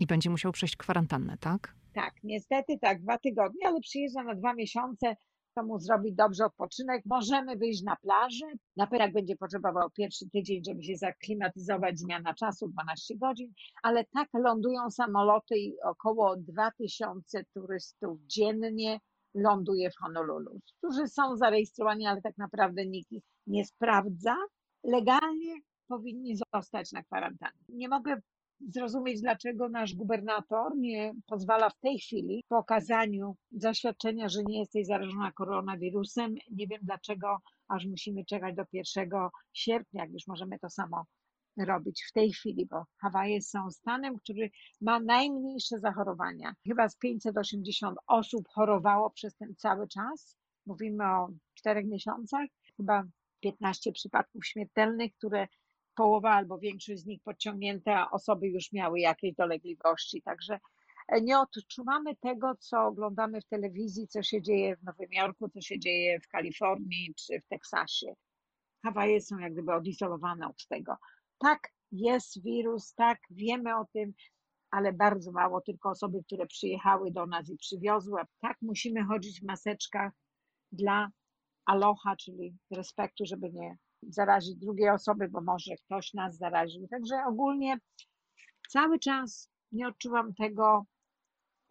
I będzie musiał przejść kwarantannę, tak?
Tak, niestety tak, dwa tygodnie, ale przyjeżdża na dwa miesiące, to mu zrobi dobrze odpoczynek. Możemy wyjść na plażę. Na pewno będzie potrzebował pierwszy tydzień, żeby się zaklimatyzować, zmiana czasu 12 godzin, ale tak lądują samoloty i około 2000 turystów dziennie ląduje w Honolulu, którzy są zarejestrowani, ale tak naprawdę nikt ich nie sprawdza. Legalnie powinni zostać na kwarantannie. Nie mogę zrozumieć, dlaczego nasz gubernator nie pozwala w tej chwili po okazaniu zaświadczenia, że nie jesteś zarażona koronawirusem. Nie wiem dlaczego aż musimy czekać do 1 sierpnia, jak już możemy to samo robić w tej chwili, bo Hawaje są stanem, który ma najmniejsze zachorowania. Chyba z 580 osób chorowało przez ten cały czas. Mówimy o czterech miesiącach. Chyba 15 przypadków śmiertelnych, które połowa albo większość z nich podciągnięte, a osoby już miały jakieś dolegliwości. Także e, nie odczuwamy tego, co oglądamy w telewizji, co się dzieje w Nowym Jorku, co się dzieje w Kalifornii czy w Teksasie. Hawaje są jak gdyby odizolowane od tego. Tak, jest wirus, tak, wiemy o tym, ale bardzo mało tylko osoby, które przyjechały do nas i przywiozły. Tak, musimy chodzić w maseczkach dla aloha, czyli respektu, żeby nie zarazić drugiej osoby, bo może ktoś nas zaraził. Także ogólnie cały czas nie odczuwam tego,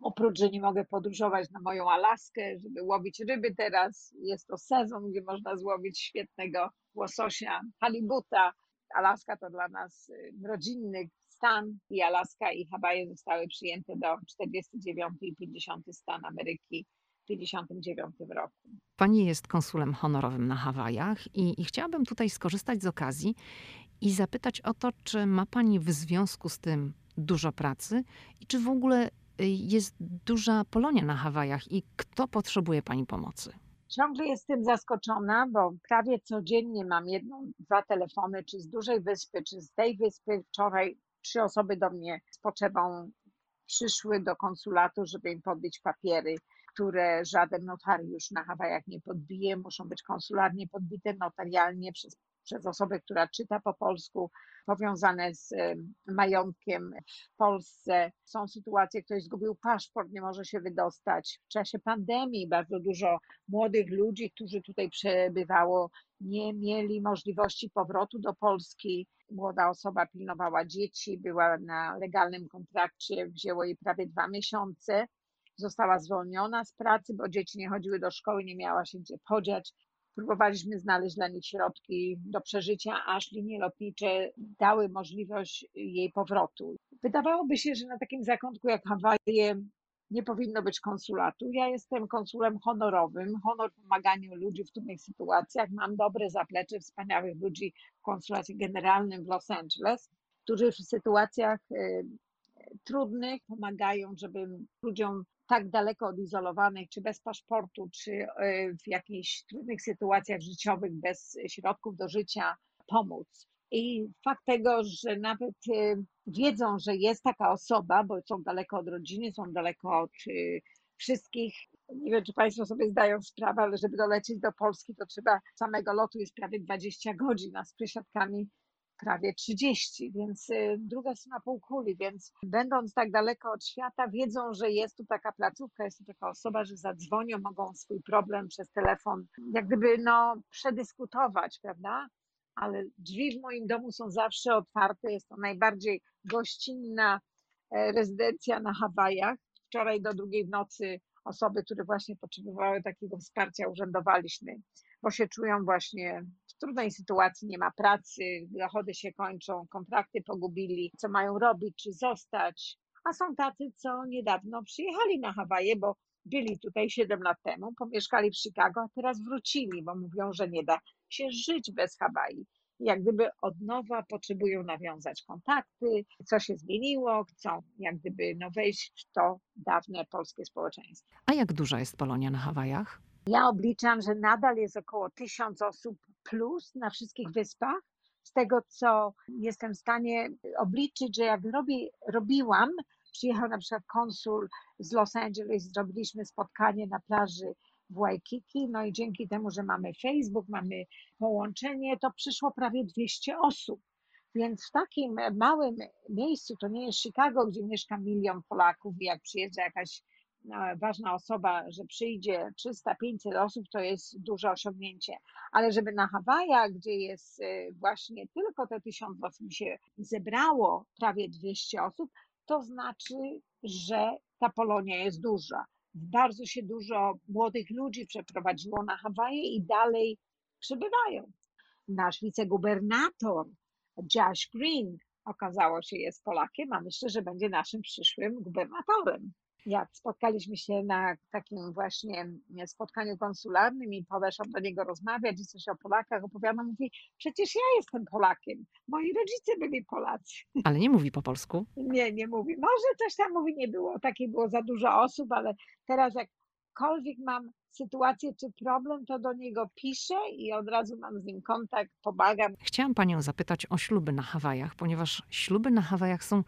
oprócz, że nie mogę podróżować na moją Alaskę, żeby łowić ryby teraz. Jest to sezon, gdzie można złowić świetnego łososia, halibuta. Alaska to dla nas y, rodzinny stan i Alaska i Hawaje zostały przyjęte do 49 i 50 stan Ameryki 1959 roku.
Pani jest konsulem honorowym na Hawajach i, i chciałabym tutaj skorzystać z okazji i zapytać o to, czy ma Pani w związku z tym dużo pracy i czy w ogóle y, jest duża Polonia na Hawajach i kto potrzebuje Pani pomocy?
Ciągle jestem zaskoczona, bo prawie codziennie mam jedną, dwa telefony, czy z dużej wyspy, czy z tej wyspy. Wczoraj trzy osoby do mnie z potrzebą przyszły do konsulatu, żeby im podbić papiery które żaden notariusz na Hawajach nie podbije, muszą być konsularnie podbite notarialnie przez, przez osobę, która czyta po polsku, powiązane z majątkiem w Polsce. Są sytuacje, ktoś zgubił paszport, nie może się wydostać. W czasie pandemii bardzo dużo młodych ludzi, którzy tutaj przebywało, nie mieli możliwości powrotu do Polski. Młoda osoba pilnowała dzieci, była na legalnym kontrakcie, wzięło jej prawie dwa miesiące została zwolniona z pracy, bo dzieci nie chodziły do szkoły, nie miała się gdzie podziać. Próbowaliśmy znaleźć dla nich środki do przeżycia, aż linie lotnicze dały możliwość jej powrotu. Wydawałoby się, że na takim zakątku jak Hawaje nie powinno być konsulatu. Ja jestem konsulem honorowym, honor pomaganiu ludzi w trudnych sytuacjach. Mam dobre zaplecze wspaniałych ludzi w konsulacie generalnym w Los Angeles, którzy w sytuacjach y, trudnych pomagają, żeby ludziom tak daleko odizolowanych, czy bez paszportu, czy e, w jakichś trudnych sytuacjach życiowych, bez środków do życia, pomóc. I fakt tego, że nawet e, wiedzą, że jest taka osoba, bo są daleko od rodziny, są daleko od e, wszystkich. Nie wiem, czy Państwo sobie zdają sprawę, ale żeby dolecieć do Polski, to trzeba samego lotu jest prawie 20 godzin, a z przesiadkami prawie 30, więc y, druga strona półkuli, więc będąc tak daleko od świata, wiedzą, że jest tu taka placówka, jest tu taka osoba, że zadzwonią, mogą swój problem przez telefon jak gdyby no przedyskutować, prawda? Ale drzwi w moim domu są zawsze otwarte, jest to najbardziej gościnna e, rezydencja na Hawajach. Wczoraj do drugiej w nocy osoby, które właśnie potrzebowały takiego wsparcia, urzędowaliśmy, bo się czują właśnie trudnej sytuacji, nie ma pracy, dochody się kończą, kontrakty pogubili, co mają robić, czy zostać. A są tacy, co niedawno przyjechali na Hawaje, bo byli tutaj 7 lat temu, pomieszkali w Chicago, a teraz wrócili, bo mówią, że nie da się żyć bez Hawai. Jak gdyby od nowa potrzebują nawiązać kontakty, co się zmieniło, chcą jak gdyby no wejść w to dawne polskie społeczeństwo.
A jak duża jest Polonia na Hawajach?
Ja obliczam, że nadal jest około tysiąc osób plus na wszystkich wyspach. Z tego, co jestem w stanie obliczyć, że jak robi, robiłam, przyjechał na przykład konsul z Los Angeles, zrobiliśmy spotkanie na plaży w Waikiki, no i dzięki temu, że mamy Facebook, mamy połączenie, to przyszło prawie 200 osób. Więc w takim małym miejscu, to nie jest Chicago, gdzie mieszka milion Polaków i jak przyjeżdża jakaś ważna osoba, że przyjdzie 300-500 osób, to jest duże osiągnięcie. Ale żeby na Hawajach, gdzie jest y, właśnie tylko te 1000 osób się zebrało, prawie 200 osób, to znaczy, że ta Polonia jest duża. Bardzo się dużo młodych ludzi przeprowadziło na Hawaje i dalej przybywają. Nasz wicegubernator Josh Green Okazało się, jest Polakiem, a myślę, że będzie naszym przyszłym gubernatorem. Jak spotkaliśmy się na takim właśnie spotkaniu konsularnym i podeszłam do niego rozmawiać i coś o Polakach opowiadam, mówi, przecież ja jestem Polakiem, moi rodzice byli Polacy.
Ale nie mówi po polsku?
Nie, nie mówi. Może coś tam mówi, nie było. Takich było za dużo osób, ale teraz jakkolwiek mam sytuację czy problem, to do niego piszę i od razu mam z nim kontakt, pomagam.
Chciałam panią zapytać o śluby na Hawajach, ponieważ śluby na Hawajach są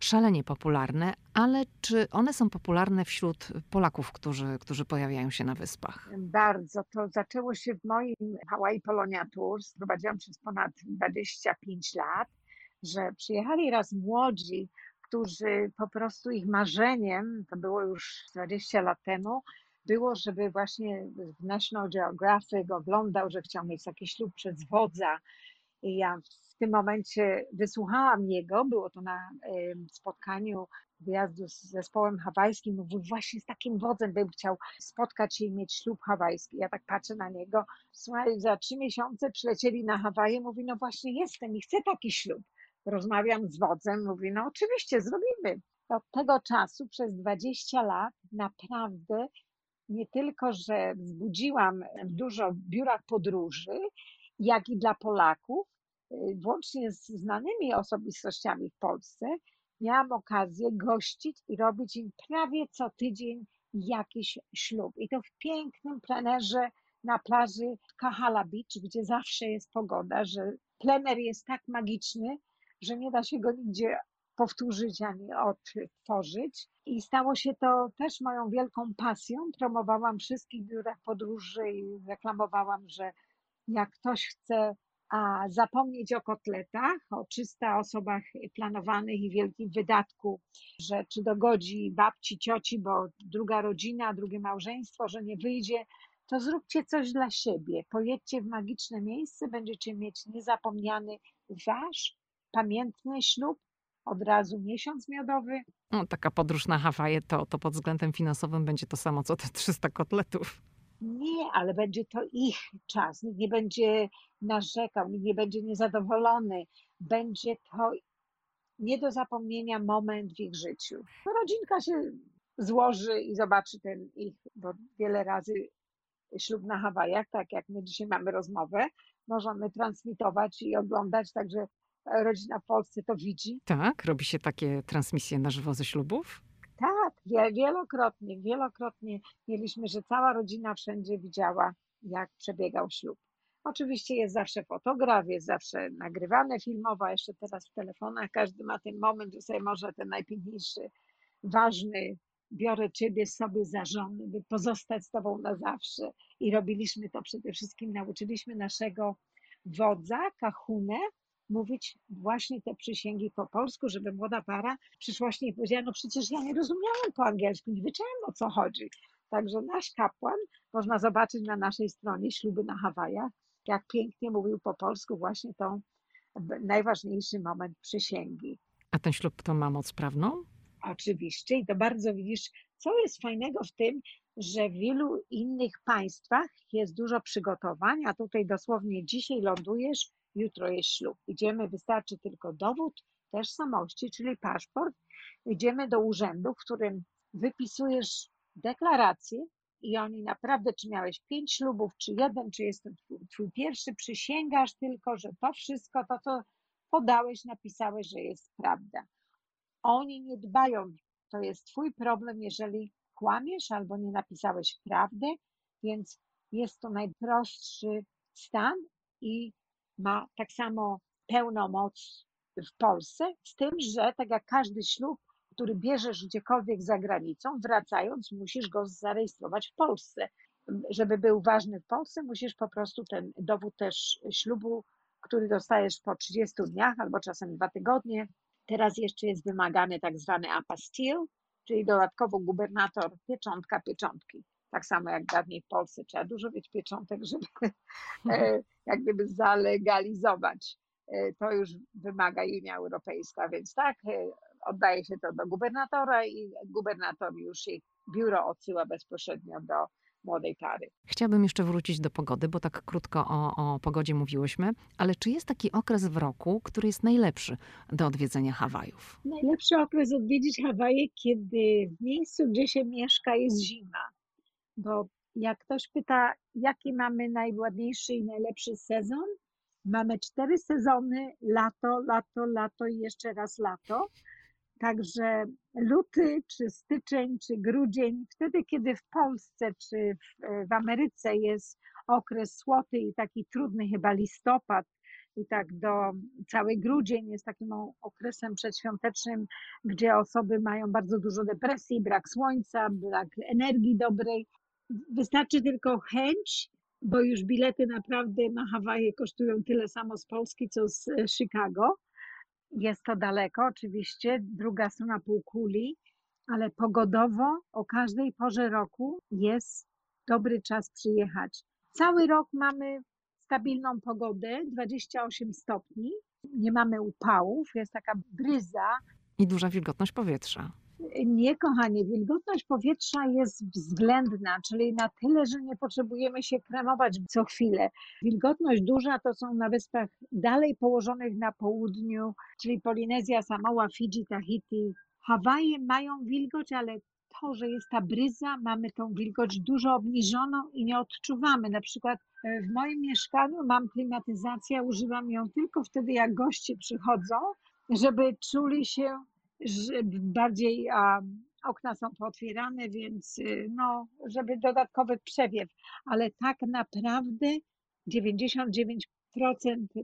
szalenie popularne, ale czy one są popularne wśród Polaków, którzy, którzy pojawiają się na wyspach?
Bardzo. To zaczęło się w moim Hawaii Polonia Tours. Prowadziłam przez ponad 25 lat, że przyjechali raz młodzi, którzy po prostu ich marzeniem, to było już 20 lat temu, było, żeby właśnie w National Geographic oglądał, że chciał mieć taki ślub przez wodza. I ja w tym momencie wysłuchałam jego, było to na spotkaniu wyjazdu z zespołem hawajskim, mówił właśnie z takim wodzem bym chciał spotkać się i mieć ślub hawajski. Ja tak patrzę na niego, słuchaj, za trzy miesiące przylecieli na Hawaje, mówi, no właśnie jestem i chcę taki ślub. Rozmawiam z wodzem, mówi, no oczywiście zrobimy. Od tego czasu przez 20 lat naprawdę nie tylko, że wzbudziłam dużo w biurach podróży, jak i dla Polaków, włącznie z znanymi osobistościami w Polsce, miałam okazję gościć i robić im prawie co tydzień jakiś ślub. I to w pięknym plenerze na plaży Kahala Beach, gdzie zawsze jest pogoda, że plener jest tak magiczny, że nie da się go nigdzie powtórzyć ani odtworzyć. I stało się to też moją wielką pasją. Promowałam wszystkich biurach podróży i reklamowałam, że jak ktoś chce a zapomnieć o kotletach, o 300 osobach planowanych i wielkim wydatku, że czy dogodzi babci, cioci, bo druga rodzina, drugie małżeństwo, że nie wyjdzie, to zróbcie coś dla siebie. Pojedźcie w magiczne miejsce, będziecie mieć niezapomniany wasz pamiętny ślub, od razu miesiąc miodowy.
No, taka podróż na Hawaje to, to pod względem finansowym będzie to samo co te 300 kotletów.
Nie, ale będzie to ich czas. Nikt nie będzie narzekał, nikt nie będzie niezadowolony. Będzie to nie do zapomnienia moment w ich życiu. Rodzinka się złoży i zobaczy ten ich, bo wiele razy ślub na Hawajach, tak jak my dzisiaj mamy rozmowę, możemy transmitować i oglądać, także rodzina w Polsce to widzi.
Tak, robi się takie transmisje na żywo ze ślubów?
Tak, wielokrotnie, wielokrotnie mieliśmy, że cała rodzina wszędzie widziała, jak przebiegał ślub. Oczywiście jest zawsze fotograf, jest zawsze nagrywane filmowo, jeszcze teraz w telefonach każdy ma ten moment, że sobie może ten najpiękniejszy, ważny, biorę ciebie sobie za żonę, by pozostać z tobą na zawsze. I robiliśmy to przede wszystkim, nauczyliśmy naszego wodza, kahunę, mówić właśnie te przysięgi po polsku, żeby młoda para przyszła nie powiedziała, no przecież ja nie rozumiałam po angielsku, nie wiedziałam o co chodzi. Także nasz kapłan, można zobaczyć na naszej stronie śluby na Hawajach, jak pięknie mówił po polsku właśnie tą najważniejszy moment przysięgi.
A ten ślub to ma moc prawną?
Oczywiście i to bardzo widzisz, co jest fajnego w tym, że w wielu innych państwach jest dużo przygotowań, a tutaj dosłownie dzisiaj lądujesz jutro jest ślub. Idziemy, wystarczy tylko dowód tożsamości, czyli paszport. Idziemy do urzędu, w którym wypisujesz deklarację i oni naprawdę, czy miałeś pięć ślubów, czy jeden, czy jest to twój, twój pierwszy, przysięgasz tylko, że to wszystko, to co podałeś, napisałeś, że jest prawda. Oni nie dbają, to jest twój problem, jeżeli kłamiesz albo nie napisałeś prawdy, więc jest to najprostszy stan i ma tak samo pełną moc w Polsce, z tym, że tak jak każdy ślub, który bierzesz gdziekolwiek za granicą, wracając, musisz go zarejestrować w Polsce. Żeby był ważny w Polsce, musisz po prostu ten dowód też ślubu, który dostajesz po 30 dniach albo czasem dwa tygodnie. Teraz jeszcze jest wymagany tak zwany apostille, czyli dodatkowo gubernator pieczątka pieczątki tak samo jak dawniej w Polsce trzeba dużo mieć pieczątek, żeby e, jak gdyby zalegalizować. E, to już wymaga Unia Europejska, więc tak, e, oddaje się to do gubernatora i gubernator już ich biuro odsyła bezpośrednio do młodej pary.
Chciałabym jeszcze wrócić do pogody, bo tak krótko o, o pogodzie mówiłyśmy, ale czy jest taki okres w roku, który jest najlepszy do odwiedzenia Hawajów?
Najlepszy okres odwiedzić Hawaje, kiedy w miejscu, gdzie się mieszka, jest zima. Bo jak ktoś pyta, jaki mamy najładniejszy i najlepszy sezon, mamy cztery sezony: lato, lato, lato i jeszcze raz lato. Także luty, czy styczeń, czy grudzień, wtedy, kiedy w Polsce czy w, w Ameryce jest okres słoty i taki trudny, chyba listopad, i tak do cały grudzień jest takim okresem przedświątecznym, gdzie osoby mają bardzo dużo depresji, brak słońca, brak energii dobrej. Wystarczy tylko chęć, bo już bilety naprawdę na Hawaje kosztują tyle samo z Polski, co z Chicago jest to daleko, oczywiście, druga strona półkuli, ale pogodowo o każdej porze roku jest dobry czas przyjechać. Cały rok mamy stabilną pogodę, 28 stopni, nie mamy upałów, jest taka bryza.
I duża wilgotność powietrza.
Nie, kochanie, wilgotność powietrza jest względna, czyli na tyle, że nie potrzebujemy się kremować co chwilę. Wilgotność duża to są na wyspach dalej położonych na południu, czyli Polinezja, Samoa, Fidżi, Tahiti. Hawaje mają wilgoć, ale to, że jest ta bryza, mamy tą wilgoć dużo obniżoną i nie odczuwamy. Na przykład e, w moim mieszkaniu mam klimatyzację, używam ją tylko wtedy, jak goście przychodzą, żeby czuli się bardziej a, okna są pootwierane, więc y, no, żeby dodatkowy przewiew, ale tak naprawdę 99%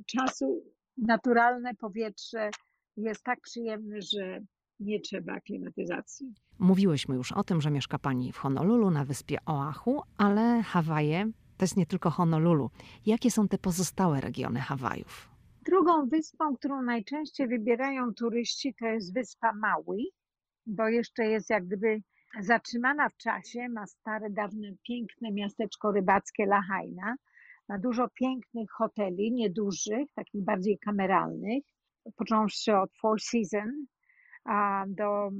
czasu naturalne powietrze jest tak przyjemne, że nie trzeba klimatyzacji.
Mówiłyśmy już o tym, że mieszka Pani w Honolulu na wyspie Oahu, ale Hawaje to jest nie tylko Honolulu. Jakie są te pozostałe regiony Hawajów?
Drugą wyspą, którą najczęściej wybierają turyści, to jest wyspa Maui, bo jeszcze jest jak gdyby zatrzymana w czasie, ma stare, dawne, piękne miasteczko rybackie Lahaina, ma dużo pięknych hoteli, niedużych, takich bardziej kameralnych, począwszy od Four Seasons do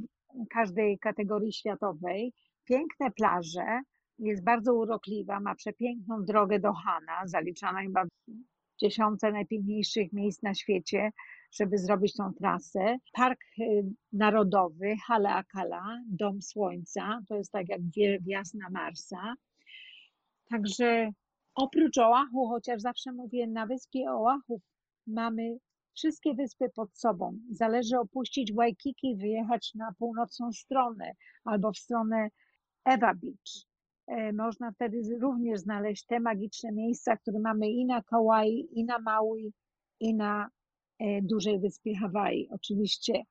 każdej kategorii światowej. Piękne plaże, jest bardzo urokliwa, ma przepiękną drogę do Hana, zaliczana chyba dziesiątce najpiękniejszych miejsc na świecie, żeby zrobić tą trasę. Park y, Narodowy Haleakala, Dom Słońca, to jest tak jak wjazd na Marsa. Także oprócz Oahu, chociaż zawsze mówię, na wyspie Oahu mamy wszystkie wyspy pod sobą. Zależy opuścić Waikiki, wyjechać na północną stronę albo w stronę Eva Beach. E, można wtedy również znaleźć te magiczne miejsca, które mamy i na Kauai, i na Maui, i na e, dużej wyspie Hawaii. Oczywiście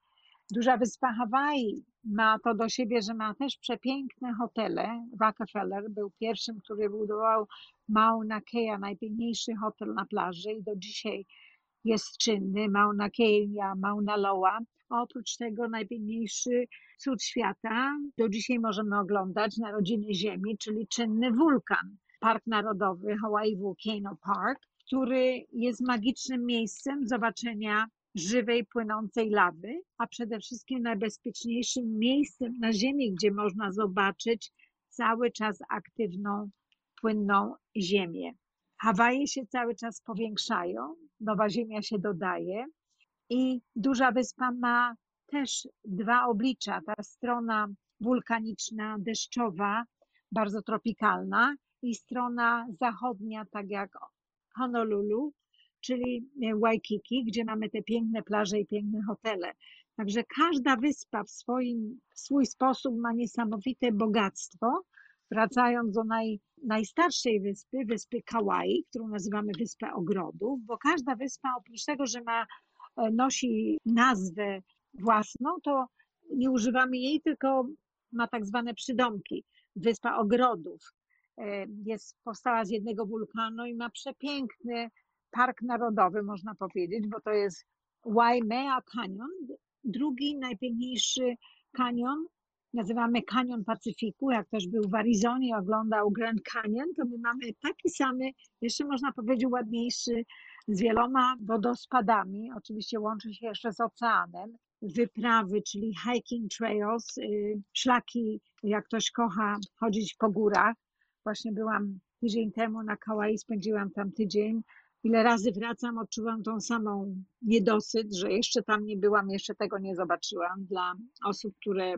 duża wyspa Hawaii ma to do siebie, że ma też przepiękne hotele. Rockefeller był pierwszym, który budował Mauna Kea, najpiękniejszy hotel na plaży i do dzisiaj jest czynny. Mauna Kea, Mauna Loa. A oprócz tego najpiękniejszy cud świata do dzisiaj możemy oglądać Narodziny Ziemi, czyli czynny wulkan. Park Narodowy Hawaii Volcano Park, który jest magicznym miejscem zobaczenia żywej, płynącej lawy, a przede wszystkim najbezpieczniejszym miejscem na Ziemi, gdzie można zobaczyć cały czas aktywną, płynną Ziemię. Hawaje się cały czas powiększają, nowa Ziemia się dodaje i duża wyspa ma też dwa oblicza. Ta strona wulkaniczna, deszczowa, bardzo tropikalna i strona zachodnia, tak jak Honolulu, czyli Waikiki, gdzie mamy te piękne plaże i piękne hotele. Także każda wyspa w swoim, w swój sposób ma niesamowite bogactwo. Wracając do naj, najstarszej wyspy, wyspy Kauai, którą nazywamy Wyspę Ogrodów, bo każda wyspa oprócz tego, że ma, e, nosi nazwę własną, to nie używamy jej, tylko ma tak zwane przydomki. Wyspa Ogrodów e, jest, powstała z jednego wulkanu i ma przepiękny park narodowy, można powiedzieć, bo to jest Waimea Canyon, drugi najpiękniejszy kanion. Nazywamy Kanion Pacyfiku. Jak ktoś był w Arizonie i oglądał Grand Canyon, to my mamy taki samy, jeszcze można powiedzieć ładniejszy, z wieloma wodospadami. Oczywiście łączy się jeszcze z oceanem wyprawy, czyli hiking trails, y, szlaki, jak ktoś kocha chodzić po górach, Właśnie byłam tydzień temu na Kauai, spędziłam tam tydzień. Ile razy wracam, odczuwam tą samą niedosyt, że jeszcze tam nie byłam, jeszcze tego nie zobaczyłam. Dla osób, które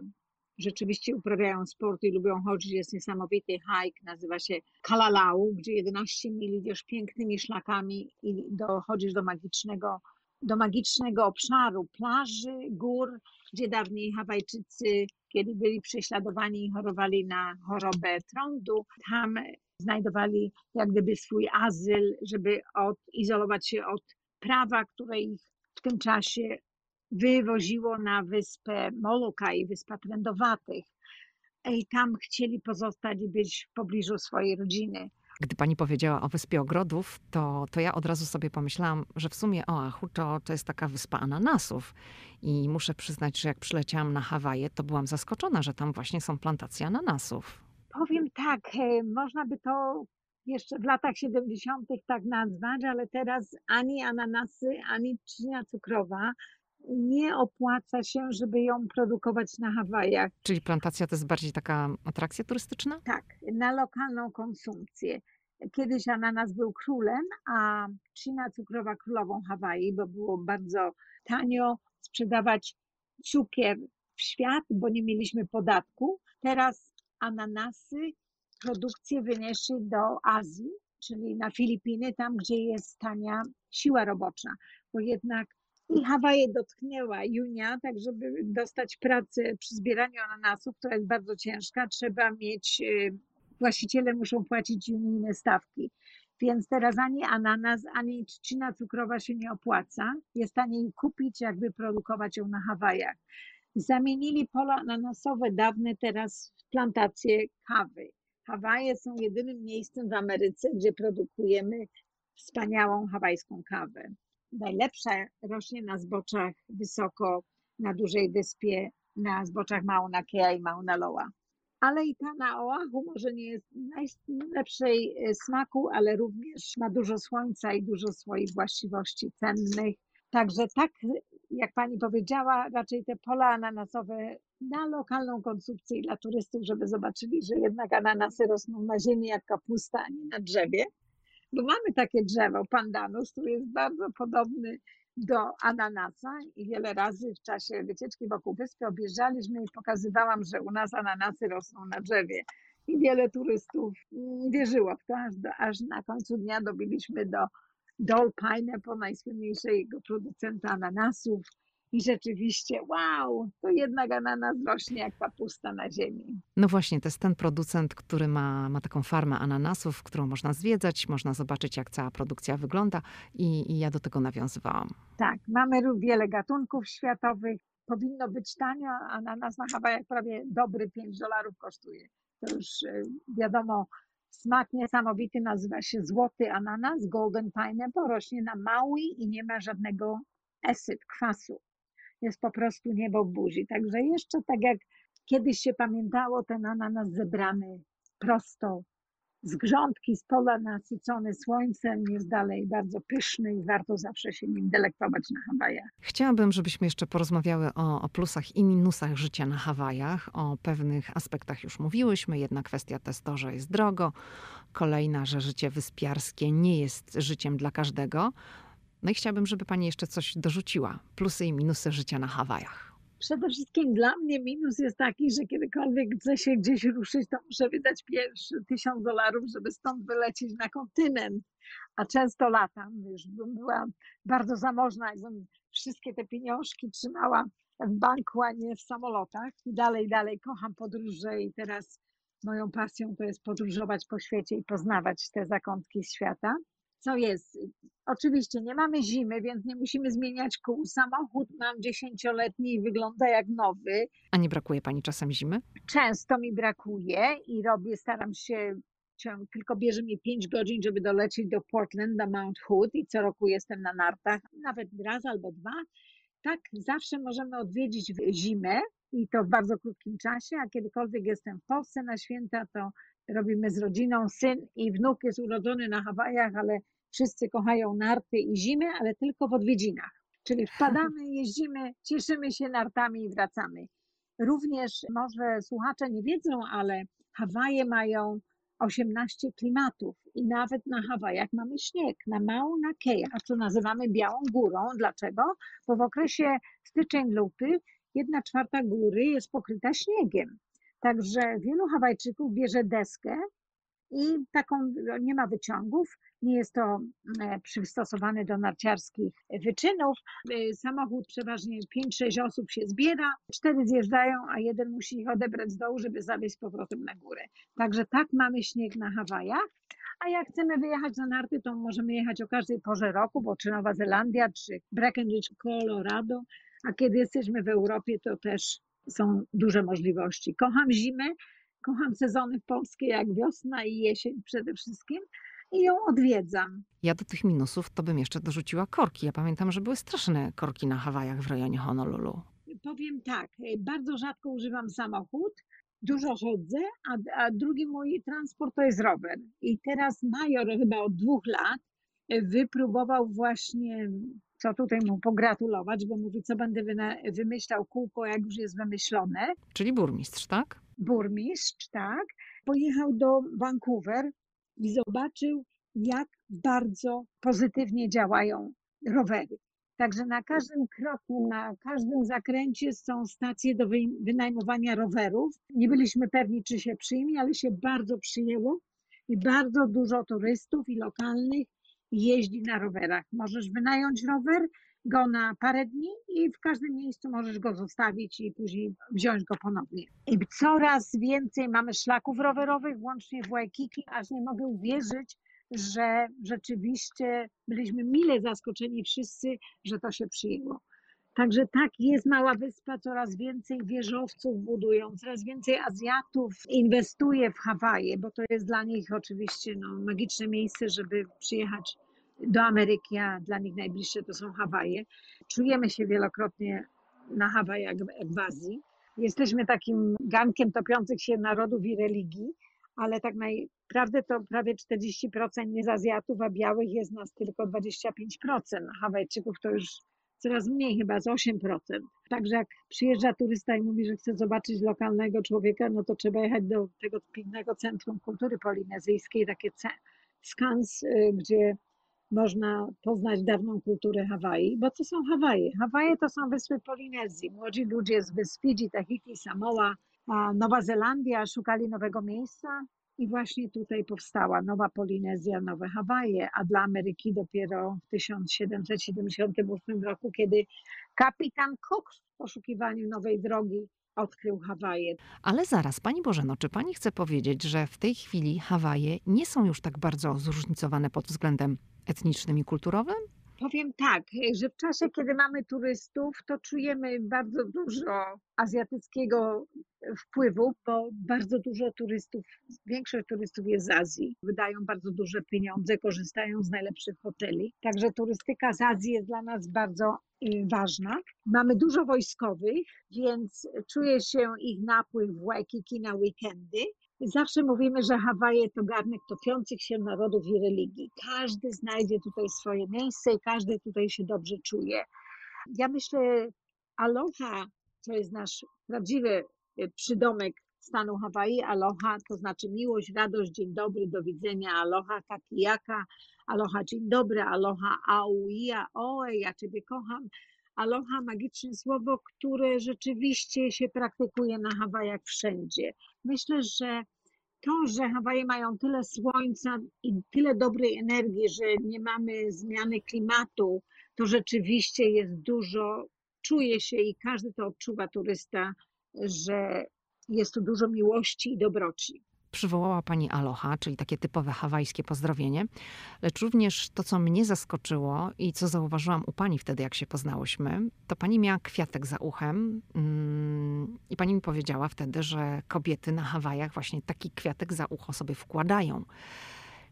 rzeczywiście uprawiają sport i lubią chodzić, jest niesamowity hike, nazywa się Kalalau, gdzie 11 mil idziesz pięknymi szlakami i dochodzisz do magicznego, do magicznego obszaru plaży, gór, gdzie dawniej Hawajczycy, kiedy byli prześladowani i chorowali na chorobę trądu, tam znajdowali jak gdyby swój azyl, żeby odizolować się od prawa, które ich w tym czasie wywoziło na wyspę Molokai, wyspa trędowatych. I tam chcieli pozostać i być w pobliżu swojej rodziny.
Gdy pani powiedziała o Wyspie Ogrodów, to, to ja od razu sobie pomyślałam, że w sumie Oahu to, to jest taka wyspa ananasów. I muszę przyznać, że jak przyleciałam na Hawaje, to byłam zaskoczona, że tam właśnie są plantacje ananasów.
Powiem tak, e, można by to jeszcze w latach 70. tak nazwać, ale teraz ani ananasy, ani trzcina cukrowa nie opłaca się, żeby ją produkować na Hawajach.
Czyli plantacja to jest bardziej taka atrakcja turystyczna?
Tak, na lokalną konsumpcję. Kiedyś ananas był królem, a trzcina cukrowa królową Hawaii, bo było bardzo tanio sprzedawać cukier w świat, bo nie mieliśmy podatku. Teraz ananasy produkcję wynieśli do Azji, czyli na Filipiny, tam gdzie jest tania siła robocza, bo jednak i Hawaje dotknęła Junia, tak żeby dostać pracę przy zbieraniu ananasów, to jest bardzo ciężka, trzeba mieć, y, właściciele muszą płacić unijne stawki. Więc teraz ani ananas, ani trzcina cukrowa się nie opłaca. Jest taniej kupić, jakby produkować ją na Hawajach. Zamienili pola ananasowe dawne teraz w plantacje kawy. Hawaje są jedynym miejscem w Ameryce, gdzie produkujemy wspaniałą hawajską kawę najlepsza rośnie na zboczach wysoko, na dużej wyspie, na zboczach Mauna Kea i Mauna Loa. Ale i ta na Oahu może nie jest najlepszej e, smaku, ale również ma dużo słońca i dużo swoich właściwości cennych. Także tak, jak pani powiedziała, raczej te pola ananasowe na lokalną konsumpcję dla turystów, żeby zobaczyli, że jednak ananasy rosną na ziemi jak kapusta, a nie na drzewie bo mamy takie drzewo, pandanus, który jest bardzo podobny do ananasa i wiele razy w czasie wycieczki wokół wyspy objeżdżaliśmy i pokazywałam, że u nas ananasy rosną na drzewie. I wiele turystów wierzyło w to, aż, do, aż na końcu dnia dobiliśmy do Dole Pineapple, najsłynniejszego producenta ananasów, i rzeczywiście, wow, to jednak ananas rośnie jak kapusta na ziemi.
No właśnie, to jest ten producent, który ma, ma taką farmę ananasów, którą można zwiedzać, można zobaczyć, jak cała produkcja wygląda i, i ja do tego nawiązywałam.
Tak, mamy wiele gatunków światowych. Powinno być tanio, ananas na Hawajach prawie dobry 5 dolarów kosztuje. To już e, wiadomo, smak niesamowity nazywa się złoty ananas, golden pineapple, rośnie na Maui i nie ma żadnego acid, kwasu jest po prostu niebo buzi. Także jeszcze tak jak kiedyś się pamiętało, ten ananas zebrany prosto z grządki, z pola nasycony słońcem, jest dalej bardzo pyszny i warto zawsze się nim delektować na Hawajach.
Chciałabym, żebyśmy jeszcze porozmawiały o, o, plusach i minusach życia na Hawajach. O pewnych aspektach już mówiłyśmy. Jedna kwestia to jest to, że jest drogo. Kolejna, że życie wyspiarskie nie jest życiem dla każdego. No i chciałabym, żeby pani jeszcze coś dorzuciła. Plusy i minusy życia na Hawajach.
Przede wszystkim dla mnie minus jest taki, że kiedykolwiek chcę się gdzieś ruszyć, to muszę wydać pierwszy tysiąc dolarów, żeby stąd wylecieć na kontynent. A często latam, już bym była bardzo zamożna, jakbym wszystkie te pieniążki trzymała w banku, a nie w samolotach. I dalej, dalej kocham podróże i teraz moją pasją to jest podróżować po świecie i poznawać te zakątki świata co jest. Oczywiście nie mamy zimy, więc nie musimy zmieniać kół. Samochód mam dziesięcioletni i wygląda jak nowy.
A nie brakuje pani czasem zimy?
Często mi brakuje i robię, staram się, tylko bierze mi 5 godzin, żeby dolecieć do Portland, do Mount Hood i co roku jestem na nartach, nawet raz albo dwa. Tak, zawsze możemy odwiedzić zimę i to w bardzo krótkim czasie, a kiedykolwiek jestem w Polsce na święta, to robimy z rodziną. Syn i wnuk jest urodzony na Hawajach, ale wszyscy kochają narty i zimę, ale tylko w odwiedzinach. Czyli wpadamy, jeździmy, cieszymy się nartami i wracamy. Również może słuchacze nie wiedzą, ale Hawaje mają 18 klimatów i nawet na Hawajach mamy śnieg. Na Mauna Kea, co nazywamy Białą Górą. Dlaczego? Bo w okresie styczeń-luty jedna czwarta góry jest pokryta śniegiem. Także wielu Hawajczyków bierze deskę i taką no, nie ma wyciągów, nie jest to e, przystosowane do narciarskich wyczynów. E, samochód przeważnie 5-6 osób się zbiera, cztery zjeżdżają, a jeden musi ich odebrać z dołu, żeby zawieźć z powrotem na górę. Także tak mamy śnieg na Hawajach. A jak chcemy wyjechać na narty, to możemy jechać o każdej porze roku, bo czy Nowa Zelandia, czy Breckenridge, Colorado, a kiedy jesteśmy w Europie, to też są duże możliwości. Kocham zimę, kocham sezony polskie jak wiosna i jesień przede wszystkim i ją odwiedzam.
Ja do tych minusów to bym jeszcze dorzuciła korki. Ja pamiętam, że były straszne korki na Hawajach w rejonie Honolulu.
Powiem tak, bardzo rzadko używam samochód, dużo chodzę, a, a drugi mój transport to jest rower. I teraz major chyba od dwóch lat wypróbował właśnie, co tutaj mu pogratulować, bo mówi, co będę wymyślał kółko, jak już jest wymyślone.
Czyli burmistrz, tak?
Burmistrz, tak. Pojechał do Vancouver i zobaczył, jak bardzo pozytywnie działają rowery. Także na każdym kroku, na każdym zakręcie są stacje do wynajmowania rowerów. Nie byliśmy pewni, czy się przyjmie, ale się bardzo przyjęło i bardzo dużo turystów i lokalnych jeździ na rowerach. Możesz wynająć rower, go na parę dni i w każdym miejscu możesz go zostawić i później wziąć go ponownie. I coraz więcej mamy szlaków rowerowych, łącznie w Waikiki, aż nie mogę uwierzyć, że rzeczywiście byliśmy mile zaskoczeni wszyscy, że to się przyjęło. Także tak, jest mała wyspa, coraz więcej wieżowców budują, coraz więcej Azjatów inwestuje w Hawaje, bo to jest dla nich oczywiście no, magiczne miejsce, żeby przyjechać do Ameryki, a dla nich najbliższe to są Hawaje. Czujemy się wielokrotnie na Hawajach w Azji. Jesteśmy takim gankiem topiących się narodów i religii, ale tak naprawdę to prawie 40% nie z Azjatów, a białych jest nas tylko 25%. Hawajczyków to już coraz mniej, chyba z 8%. Także jak przyjeżdża turysta i mówi, że chce zobaczyć lokalnego człowieka, no to trzeba jechać do tego pięknego Centrum Kultury Polinezyjskiej, takie skans, y, gdzie można poznać dawną kulturę Hawaii, bo to są Hawaje. Hawaje to są wyspy Polinezji. Młodzi ludzie z wysp Tahiti, Samoa, Nowa Zelandia szukali nowego miejsca i właśnie tutaj powstała Nowa Polinezja, Nowe Hawaje, a dla Ameryki dopiero w 1778 roku, kiedy kapitan Cook w poszukiwaniu nowej drogi odkrył Hawaje.
Ale zaraz, Pani Bożeno, czy Pani chce powiedzieć, że w tej chwili Hawaje nie są już tak bardzo zróżnicowane pod względem etnicznym i kulturowym?
Powiem tak, że w czasie, kiedy mamy turystów, to czujemy bardzo dużo azjatyckiego wpływu, bo bardzo dużo turystów, większość turystów jest z Azji. Wydają bardzo duże pieniądze, korzystają z najlepszych hoteli. Także turystyka z Azji jest dla nas bardzo y, ważna. Mamy dużo wojskowych, więc czuje się ich napływ w Waikiki na weekendy. Zawsze mówimy, że Hawaje to garnek topiących się narodów i religii. Każdy znajdzie tutaj swoje miejsce i każdy tutaj się dobrze czuje. Ja myślę, aloha to jest nasz prawdziwy przydomek stanu Hawaii. Aloha to znaczy miłość, radość, dzień dobry, do widzenia, aloha takiyaka, aloha dzień dobry, aloha auia, oe, ja Ciebie kocham. Aloha, magiczne słowo, które rzeczywiście się praktykuje na Hawajach wszędzie. Myślę, że to, że Hawaje mają tyle słońca i tyle dobrej energii, że nie mamy zmiany klimatu, to rzeczywiście jest dużo, czuje się i każdy to odczuwa turysta, że jest tu dużo miłości i dobroci
przywołała pani aloha, czyli takie typowe hawajskie pozdrowienie, lecz również to, co mnie zaskoczyło i co zauważyłam u pani wtedy, jak się poznałyśmy, to pani miała kwiatek za uchem mm, i pani mi powiedziała wtedy, że kobiety na Hawajach właśnie taki kwiatek za ucho sobie wkładają.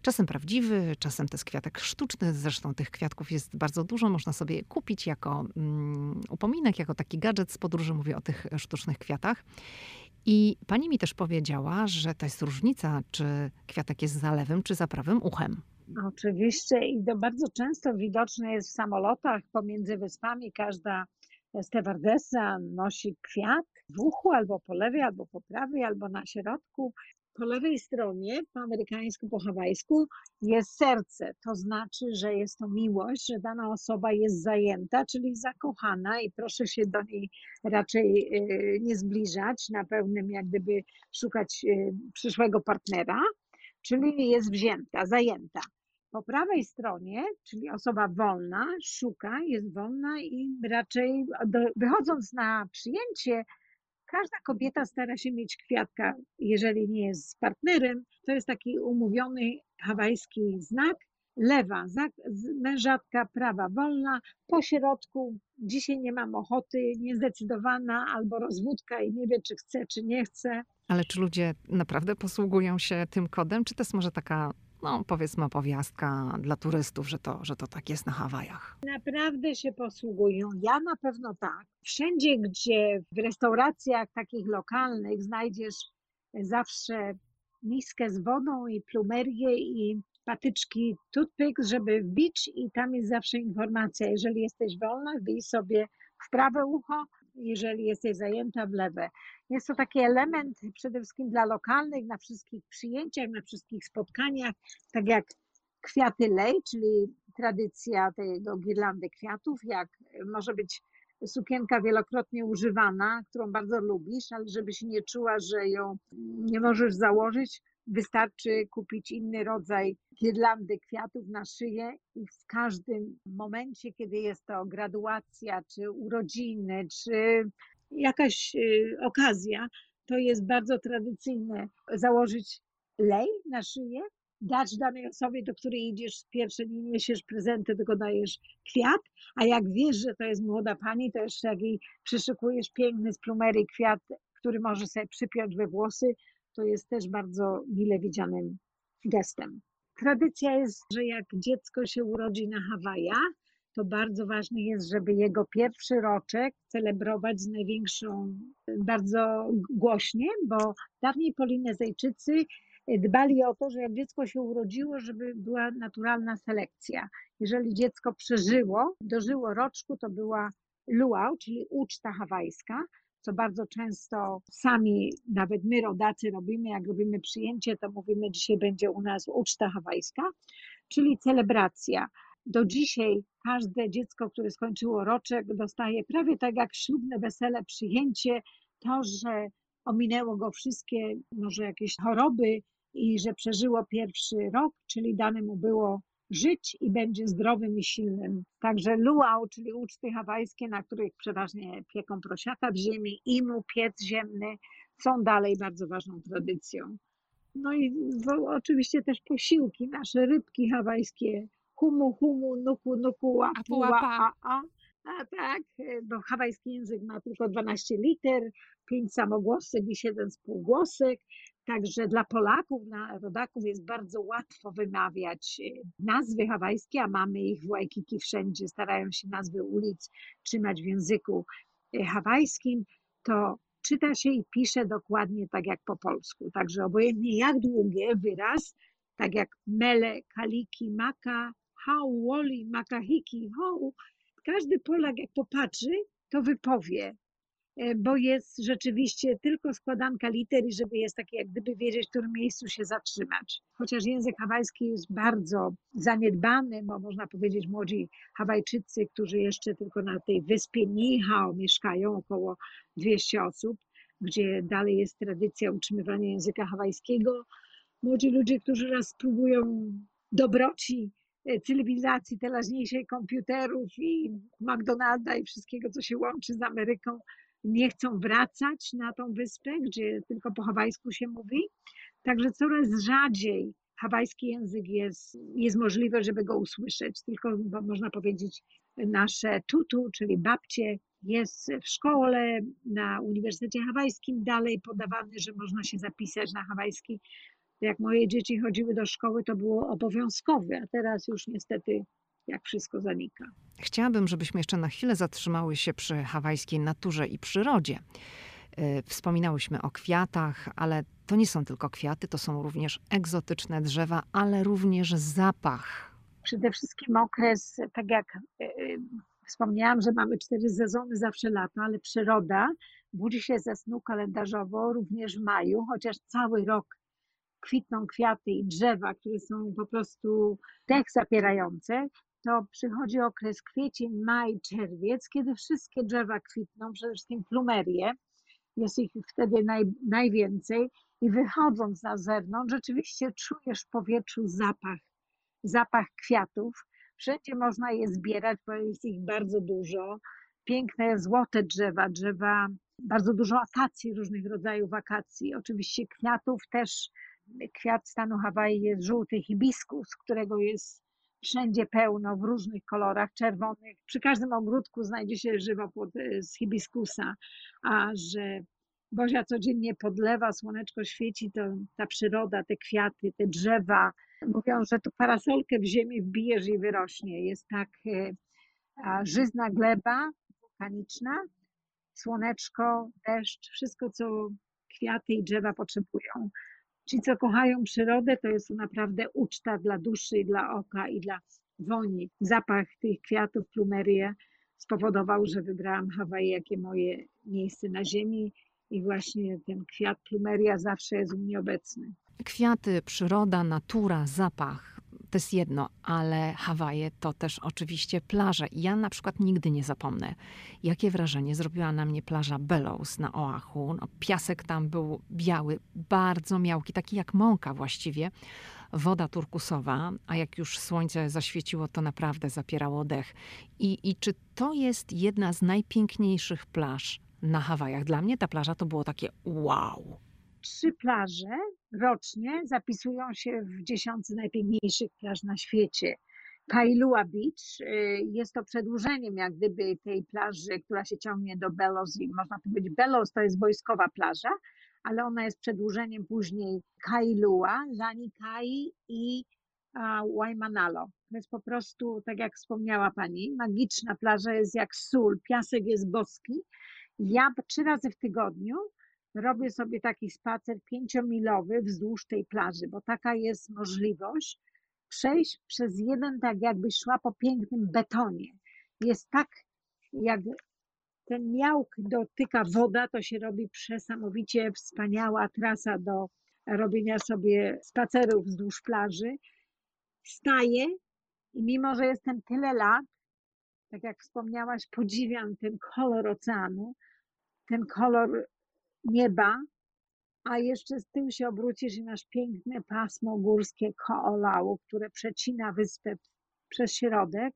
Czasem prawdziwy, czasem to jest kwiatek sztuczny. Zresztą tych kwiatków jest bardzo dużo. Można sobie je kupić jako um, upominek, jako taki gadżet z podróży. Mówię o tych sztucznych kwiatach. I pani mi też powiedziała, że to jest różnica, czy kwiatek jest za lewym, czy za prawym uchem.
Oczywiście i to bardzo często widoczne jest w samolotach pomiędzy wyspami. Każda stewardesa nosi kwiat w uchu albo po lewej, albo po prawej, albo na środku. Po lewej stronie, po amerykańsku, po hawajsku, jest serce. To znaczy, że jest to miłość, że dana osoba jest zajęta, czyli zakochana i proszę się do niej raczej y, nie zbliżać, na pełnym jak gdyby szukać y, przyszłego partnera, czyli jest wzięta, zajęta. Po prawej stronie, czyli osoba wolna, szuka, jest wolna i raczej do, wychodząc na przyjęcie, każda kobieta stara się mieć kwiatka, jeżeli nie jest z partnerem. To jest taki umówiony hawajski znak. Lewa, mężatka, prawa wolna, po środku dzisiaj nie mam ochoty, niezdecydowana albo rozwódka i nie wie, czy chce, czy nie chce.
Ale czy ludzie naprawdę posługują się tym kodem, czy to jest może taka no, powiedzmy opowiastka dla turystów, że to, że to tak jest na Hawajach.
Naprawdę się posługują. Ja na pewno tak. Wszędzie, gdzie w restauracjach takich lokalnych znajdziesz zawsze miskę z wodą i plumerię i patyczki toothpicks, żeby wbić i tam jest zawsze informacja, jeżeli jesteś wolna, wbij sobie w prawe ucho, jeżeli jesteś zajęta w lewe. Jest to taki element przede wszystkim dla lokalnych, na wszystkich przyjęciach, na wszystkich spotkaniach, tak jak kwiaty lej, czyli tradycja tego girlandy kwiatów, jak może być sukienka wielokrotnie używana, którą bardzo lubisz, ale żeby się nie czuła, że ją nie możesz założyć, wystarczy kupić inny rodzaj girlandy kwiatów na szyję i w każdym momencie, kiedy jest to graduacja, czy urodziny, czy jakaś y, okazja, to jest bardzo tradycyjne założyć lej na szyję, dać danej osobie, do której idziesz pierwsze, nie niesiesz prezenty, tylko dajesz kwiat, a jak wiesz, że to jest młoda pani, to jeszcze jak jej przyszykujesz piękny z plumerii kwiat, który może sobie przypiąć we włosy, to jest też bardzo mile widzianym gestem. Tradycja jest, że jak dziecko się urodzi na Hawajach, to bardzo ważne jest, żeby jego pierwszy roczek celebrować z największą, bardzo głośnie, bo dawniej Polinezejczycy dbali o to, że jak dziecko się urodziło, żeby była naturalna selekcja. Jeżeli dziecko przeżyło, dożyło roczku, to była luau, czyli uczta hawajska, co bardzo często sami, nawet my rodacy robimy, jak robimy przyjęcie, to mówimy, dzisiaj będzie u nas uczta hawajska, czyli celebracja. Do dzisiaj każde dziecko, które skończyło roczek, dostaje prawie tak jak ślubne wesele, przyjęcie, to, że ominęło go wszystkie może jakieś choroby i że przeżyło pierwszy rok, czyli dane mu było żyć i będzie zdrowym i silnym. Także luau, czyli uczty hawajskie, na których przeważnie pieką prosiaka w ziemi, imu, piec ziemny, są dalej bardzo ważną tradycją. No i oczywiście też posiłki, nasze rybki hawajskie, humu, humu, nuku, nuku, apu, a, a. A tak, bo hawajski język ma tylko 12 liter, 5 samogłosek i 7 spółgłosek. Także dla Polaków, dla rodaków jest bardzo łatwo wymawiać e, nazwy hawajskie, a mamy ich w Waikiki wszędzie, starają się nazwy ulic trzymać w języku e, hawajskim, to czyta się i pisze dokładnie tak jak po polsku. Także obojętnie jak długie wyraz, tak jak mele, kaliki, maka, hau, woli, makahiki, ho, każdy Polak jak popatrzy, to wypowie bo jest rzeczywiście tylko składanka liter i żeby jest takie, jak gdyby wiedzieć, w którym miejscu się zatrzymać. Chociaż język hawajski jest bardzo zaniedbany, bo można powiedzieć młodzi Hawajczycy, którzy jeszcze tylko na tej wyspie Nihao mieszkają, około 200 osób, gdzie dalej jest tradycja utrzymywania języka hawajskiego. Młodzi ludzie, którzy raz spróbują dobroci e, cywilizacji teraźniejszej komputerów i McDonalda i wszystkiego, co się łączy z Ameryką, nie chcą wracać na tą wyspę, gdzie tylko po hawajsku się mówi. Także coraz rzadziej hawajski język jest, jest możliwe, żeby go usłyszeć. Tylko można powiedzieć, nasze tutu, czyli babcie, jest w szkole, na Uniwersytecie Hawajskim dalej podawany, że można się zapisać na hawajski. Jak moje dzieci chodziły do szkoły, to było obowiązkowe, a teraz już niestety jak wszystko zanika.
Chciałabym, żebyśmy jeszcze na chwilę zatrzymały się przy hawajskiej naturze i przyrodzie. E, wspominałyśmy o kwiatach, ale to nie są tylko kwiaty, to są również egzotyczne drzewa, ale również zapach.
Przede wszystkim okres, tak jak e, e, wspomniałam, że mamy cztery sezony zawsze lato, ale przyroda budzi się ze snu kalendarzowo również w maju, chociaż cały rok kwitną kwiaty i drzewa, które są po prostu dech zapierające, to przychodzi okres kwiecień, maj, czerwiec, kiedy wszystkie drzewa kwitną, przede wszystkim plumerie, jest ich wtedy naj, najwięcej i wychodząc na zewnątrz, rzeczywiście czujesz w powietrzu zapach, zapach kwiatów. Wszędzie można je zbierać, bo jest ich bardzo dużo. Piękne, złote drzewa, drzewa, bardzo dużo akacji, różnych rodzajów akacji. Oczywiście kwiatów też, kwiat stanu Hawaii jest żółty hibiskus, którego jest wszędzie pełno, w różnych kolorach, czerwonych. Przy każdym ogródku znajdzie się żywopłot e, z hibiskusa, a że Bozia codziennie podlewa, słoneczko świeci, to ta przyroda, te kwiaty, te drzewa. Mówią, że tu parasolkę w ziemi wbijesz i wyrośnie. Jest tak e, żyzna gleba wulkaniczna, słoneczko, deszcz, wszystko co kwiaty i drzewa potrzebują. Ci, co kochają przyrodę, to jest to naprawdę uczta dla duszy, dla oka i dla woni. Zapach tych kwiatów, plumerie spowodował, że wybrałam Hawaje jakie moje miejsce na ziemi i właśnie ten kwiat plumeria zawsze jest u mnie obecny.
Kwiaty, przyroda, natura, zapach to jest jedno, ale Hawaje to też oczywiście plaże. Ja na przykład nigdy nie zapomnę, jakie wrażenie zrobiła na mnie plaża Bellows na Oahu. No, piasek tam był biały, bardzo miałki, taki jak mąka właściwie. Woda turkusowa, a jak już słońce zaświeciło, to naprawdę zapierało dech. I, I czy to jest jedna z najpiękniejszych plaż na Hawajach? Dla mnie ta plaża to było takie wow
trzy plaże rocznie zapisują się w dziesiątce najpiękniejszych plaż na świecie. Kailua Beach y, jest to przedłużeniem jak gdyby tej plaży, która się ciągnie do Bellows. Można powiedzieć, Bellows to jest wojskowa plaża, ale ona jest przedłużeniem później Kailua, Lanikai i Waimanalo. To jest po prostu, tak jak wspomniała Pani, magiczna plaża jest jak sól, piasek jest boski. Ja trzy razy w tygodniu robię sobie taki spacer pięciomilowy wzdłuż tej plaży, bo taka jest możliwość przejść przez jeden, tak jakby szła po pięknym betonie. Jest tak, jak ten miałk dotyka woda, to się robi przesamowicie wspaniała trasa do robienia sobie spacerów wzdłuż plaży. Staję i mimo, że jestem tyle lat, tak jak wspomniałaś, podziwiam ten kolor oceanu, ten kolor nieba, a jeszcze z tym się obrócisz i masz piękne pasmo górskie Koolału, które przecina wyspę przez środek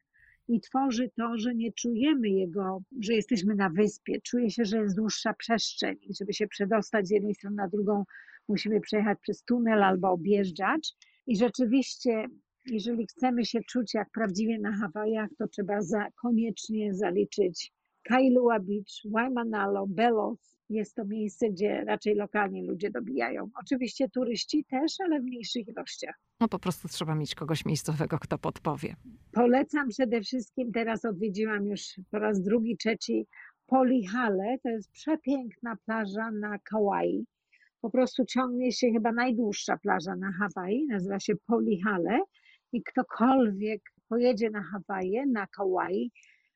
i tworzy to, że nie czujemy jego, że jesteśmy na wyspie. Czuje się, że jest dłuższa przestrzeń i żeby się przedostać z jednej strony na drugą, musimy przejechać przez tunel albo objeżdżać. I rzeczywiście, jeżeli chcemy się czuć jak prawdziwie na Hawajach, to trzeba za, koniecznie zaliczyć Kailua Beach, Waimanalo, Belos, jest to miejsce, gdzie raczej lokalnie ludzie dobijają. Oczywiście turyści też, ale w mniejszych ilościach.
No po prostu trzeba mieć kogoś miejscowego, kto podpowie.
Polecam przede wszystkim, teraz odwiedziłam już po raz drugi, trzeci Polihale. To jest przepiękna plaża na Kauai. Po prostu ciągnie się chyba najdłuższa plaża na Hawaii, nazywa się Polihale i ktokolwiek pojedzie na Hawaje, na Kauai,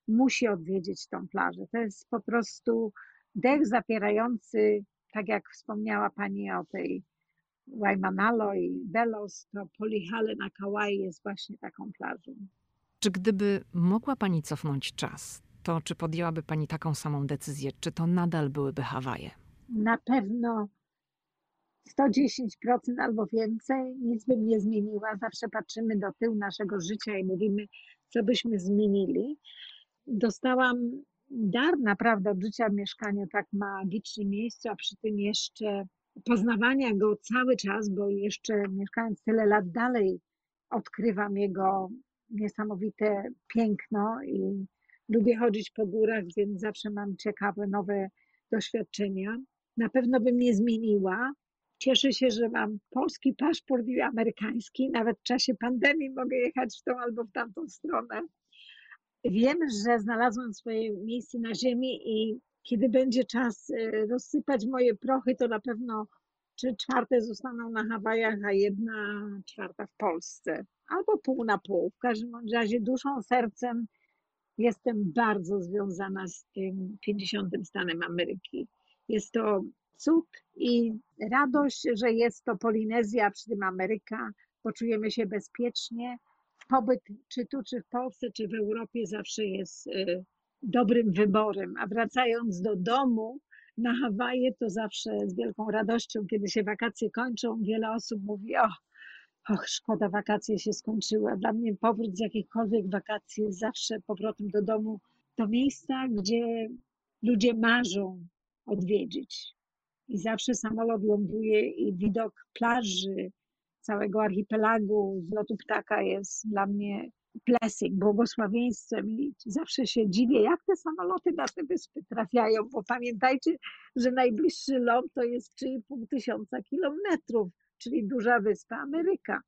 musi odwiedzić tą plażę. To jest po prostu dech zapierający, tak jak wspomniała Pani o tej Waimanalo i Delos, to Polihale na Kauai jest właśnie taką plażą.
Czy gdyby mogła Pani cofnąć czas, to czy podjęłaby Pani taką samą decyzję? Czy to nadal byłyby Hawaje?
Na pewno 110% albo więcej, nic bym nie zmieniła. Zawsze patrzymy do tyłu naszego życia i mówimy, co byśmy zmienili. Dostałam dar naprawdę od życia w mieszkaniu tak magicznym miejscu, a przy tym jeszcze poznawania go cały czas, bo jeszcze mieszkając tyle lat dalej odkrywam jego niesamowite piękno i lubię chodzić po górach, więc zawsze mam ciekawe, nowe doświadczenia. Na pewno bym nie zmieniła. Cieszę się, że mam polski paszport i amerykański. Nawet w czasie pandemii mogę jechać w tą albo w tamtą stronę. Wiem, że znalazłam swoje miejsce na ziemi i kiedy będzie czas e, rozsypać moje prochy, to na pewno trzy czwarte zostaną na Hawajach, a jedna czwarta w Polsce. Albo pół na pół. W każdym razie duszą, sercem jestem bardzo związana z tym 50. stanem Ameryki. Jest to cud i radość, że jest to Polinezja, przy tym Ameryka. Poczujemy się bezpiecznie. Pobyt czy tu, czy w Polsce, czy w Europie zawsze jest y, dobrym wyborem. A wracając do domu na Hawaje, to zawsze z wielką radością, kiedy się wakacje kończą, wiele osób mówi: O, och, szkoda, wakacje się skończyły. A dla mnie powrót z jakichkolwiek wakacji jest zawsze powrotem do domu, do miejsca, gdzie ludzie marzą odwiedzić. I zawsze samolot ląduje i widok plaży, całego archipelagu z lotu ptaka jest dla mnie blessing, błogosławieństwem i zawsze się dziwię, jak te samoloty na te wyspy trafiają, bo pamiętajcie, że najbliższy lot to jest 3,5 tysiąca kilometrów, czyli duża wyspa Ameryka.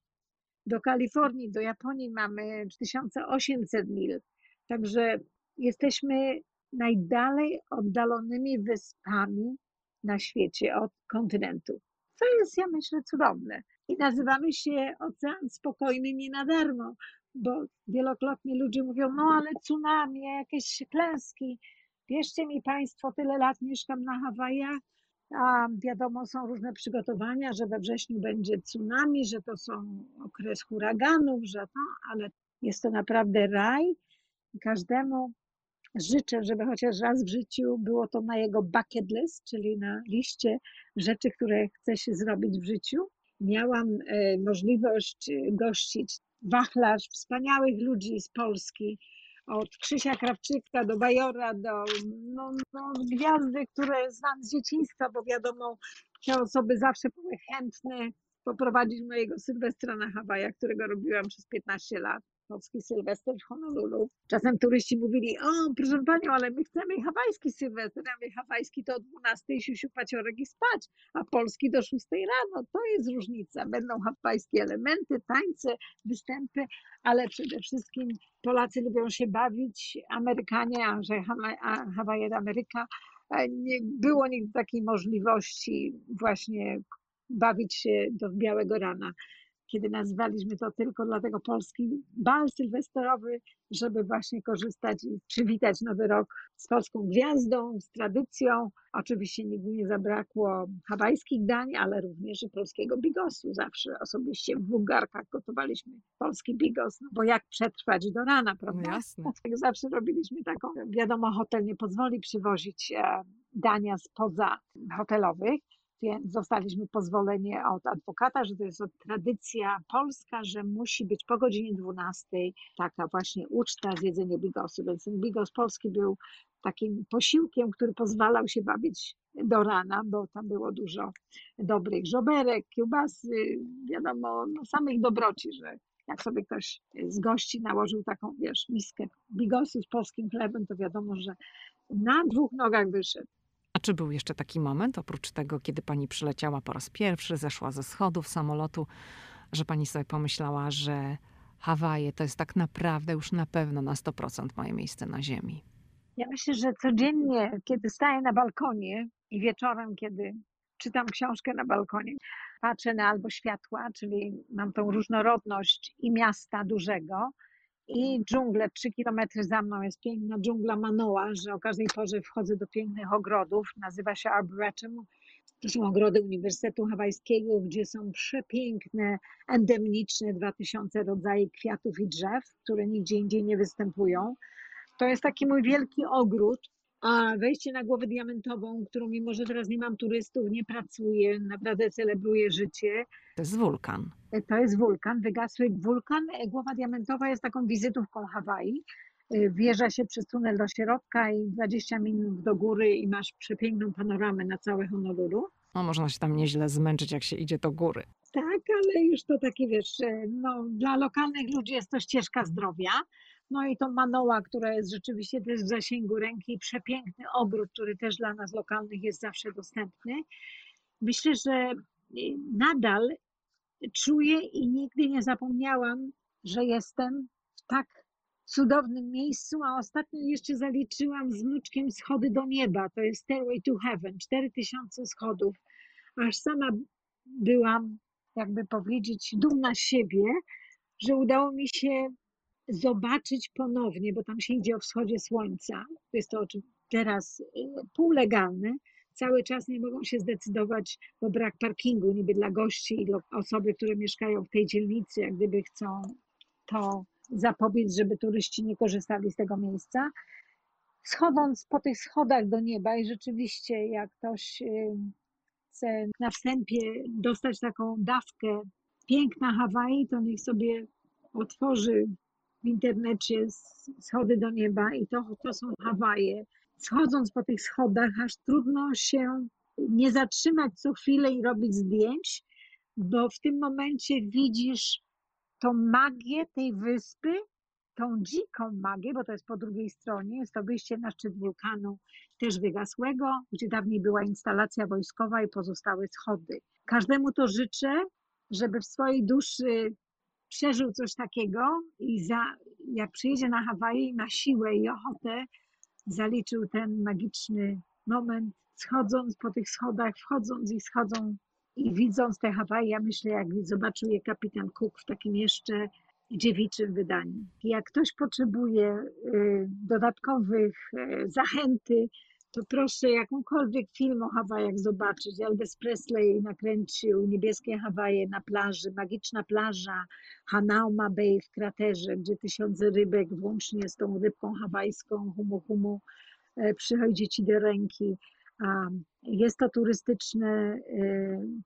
Do Kalifornii, do Japonii mamy 3800 mil, także jesteśmy najdalej oddalonymi wyspami na świecie od kontynentu. Co jest, ja myślę, cudowne. I nazywamy się Ocean Spokojny nie na darmo, bo wielokrotnie ludzie mówią, no ale tsunami, jakieś klęski. Wierzcie mi Państwo, tyle lat mieszkam na Hawajach, a wiadomo, są różne przygotowania, że we wrześniu będzie tsunami, że to są okres huraganów, że to, ale jest to naprawdę raj. Każdemu życzę, żeby chociaż raz w życiu było to na jego bucket list, czyli na liście rzeczy, które chce się zrobić w życiu. Miałam e, możliwość gościć wachlarz wspaniałych ludzi z Polski, od Krzysia Krawczyka do Bajora, do no, no, gwiazdy, które znam z dzieciństwa, bo wiadomo, te osoby zawsze były chętne poprowadzić mojego Sylwestra na Hawajach, którego robiłam przez 15 lat polski Sylwester w Honolulu. Czasem turyści mówili, o proszę Panią, ale my chcemy hawajski Sylwester, my hawajski to o 12 siusiu paciorek i spać, a polski do 6 rano. To jest różnica. Będą hawajskie elementy, tańce, występy, ale przede wszystkim Polacy lubią się bawić, Amerykanie, a że Hawaje Ameryka, nie było nigdy takiej możliwości właśnie bawić się do białego rana kiedy nazwaliśmy to tylko dlatego polski bal sylwestrowy, żeby właśnie korzystać i przywitać nowy rok z polską gwiazdą, z tradycją. Oczywiście nigdy nie zabrakło hawajskich dań, ale również i polskiego bigosu. Zawsze osobiście w dwóch garkach gotowaliśmy polski bigos, no bo jak przetrwać do rana, prawda?
No jasne.
Tak zawsze robiliśmy taką. Wiadomo, hotel nie pozwoli przywozić e, dania spoza hotelowych, więc dostaliśmy pozwolenie od adwokata, że to jest tradycja polska, że musi być po godzinie 12 taka właśnie uczta z jedzeniem bigosu. Więc ten bigos polski był takim posiłkiem, który pozwalał się bawić do rana, bo tam było dużo dobrych żoberek, kiełbasy, wiadomo, no samych dobroci, że jak sobie ktoś z gości nałożył taką, wiesz, miskę bigosu z polskim chlebem, to wiadomo, że na dwóch nogach wyszedł.
A czy był jeszcze taki moment, oprócz tego, kiedy pani przyleciała po raz pierwszy, zeszła ze schodów samolotu, że pani sobie pomyślała, że Hawaje to jest tak naprawdę już na pewno na 100% moje miejsce na ziemi?
Ja myślę, że codziennie, kiedy staję na balkonie i wieczorem, kiedy czytam książkę na balkonie, patrzę na albo światła, czyli mam tą różnorodność i miasta dużego, i dżunglę. Trzy kilometry za mną jest piękna dżungla Manoa, że o każdej porze wchodzę do pięknych ogrodów. Nazywa się Arboretum. To są ogrody Uniwersytetu Hawajskiego, gdzie są przepiękne, endemiczne 2000 rodzaje kwiatów i drzew, które nigdzie indziej nie występują. To jest taki mój wielki ogród, a wejście na głowę diamentową, którą mimo, że teraz nie mam turystów, nie pracuję, naprawdę celebruję życie.
To jest wulkan.
To jest wulkan, wygasły wulkan. Głowa diamentowa jest taką wizytówką Hawai. Wjeżdża się przez tunel do środka i 20 minut do góry i masz przepiękną panoramę na całe Honolulu.
No, można się tam nieźle zmęczyć, jak się idzie do góry.
Tak, ale już to takie, wiesz, no, dla lokalnych ludzi jest to ścieżka zdrowia. No i to Manoa, która jest rzeczywiście też w zasięgu ręki, przepiękny ogród, który też dla nas lokalnych jest zawsze dostępny. Myślę, że y, nadal czuję i nigdy nie zapomniałam, że jestem w tak cudownym miejscu, a ostatnio jeszcze zaliczyłam z wnuczkiem schody do nieba. To jest Stairway to Heaven, 4000 schodów. Aż sama byłam, jakby powiedzieć, dumna z siebie, że udało mi się zobaczyć ponownie, bo tam się idzie o wschodzie słońca. To jest to teraz y, półlegalne, cały czas nie mogą się zdecydować, bo brak parkingu niby dla gości i dla osoby, które mieszkają w tej dzielnicy, jak gdyby chcą to zapobiec, żeby turyści nie korzystali z tego miejsca. Schodząc po tych schodach do nieba i rzeczywiście jak ktoś chce na wstępie dostać taką dawkę piękna Hawaii, to niech sobie otworzy w internecie schody do nieba i to, to są Hawaje. Schodząc po tych schodach, aż trudno się nie zatrzymać co chwilę i robić zdjęć, bo w tym momencie widzisz tą magię tej wyspy, tą dziką magię, bo to jest po drugiej stronie, jest to wyjście na szczyt wulkanu, też wygasłego, gdzie dawniej była instalacja wojskowa i pozostały schody. Każdemu to życzę, żeby w swojej duszy przeżył coś takiego i za, jak przyjedzie na Hawaje na siłę i ochotę, zaliczył ten magiczny moment, schodząc po tych schodach, wchodząc i schodzą i widząc te Hawaje, ja myślę, jak zobaczył je kapitan Cook w takim jeszcze dziewiczym wydaniu. Jak ktoś potrzebuje y, dodatkowych y, zachęty, to proszę jakąkolwiek film o Hawajach zobaczyć. Elvis Presley nakręcił Niebieskie Hawaje na plaży, magiczna plaża Hanauma Bay w kraterze, gdzie tysiące rybek, włącznie z tą rybką hawajską, humu humu, e, przychodzi ci do ręki. Jest to turystyczny e,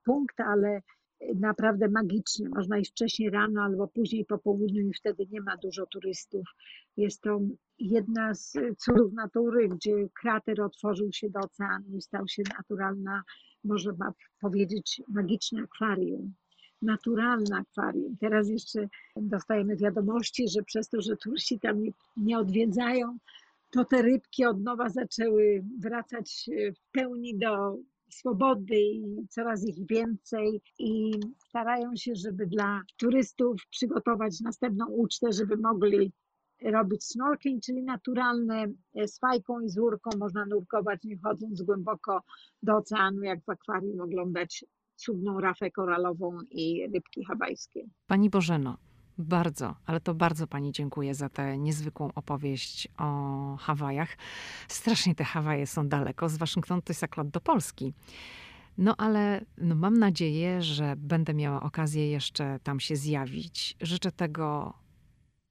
punkt, ale naprawdę magiczny. Można iść wcześniej rano albo później po południu i wtedy nie ma dużo turystów. Jest to jedna z cudów natury, gdzie krater otworzył się do oceanu i stał się naturalna, można powiedzieć, magiczne akwarium. Naturalne akwarium. Teraz jeszcze dostajemy wiadomości, że przez to, że turyści tam nie, nie odwiedzają, to te rybki od nowa zaczęły wracać w pełni do swobody i coraz ich więcej i starają się, żeby dla turystów przygotować następną ucztę, żeby mogli robić snorkeling, czyli naturalne e, z fajką i z można nurkować, nie chodząc głęboko do oceanu, jak w akwarium oglądać cudną rafę koralową i rybki hawajskie.
Pani Bożeno, bardzo, ale to bardzo Pani dziękuję za tę niezwykłą opowieść o Hawajach. Strasznie te Hawaje są daleko. Z Waszyngtonu to jest lot do Polski. No ale no, mam nadzieję, że będę miała okazję jeszcze tam się zjawić. Życzę tego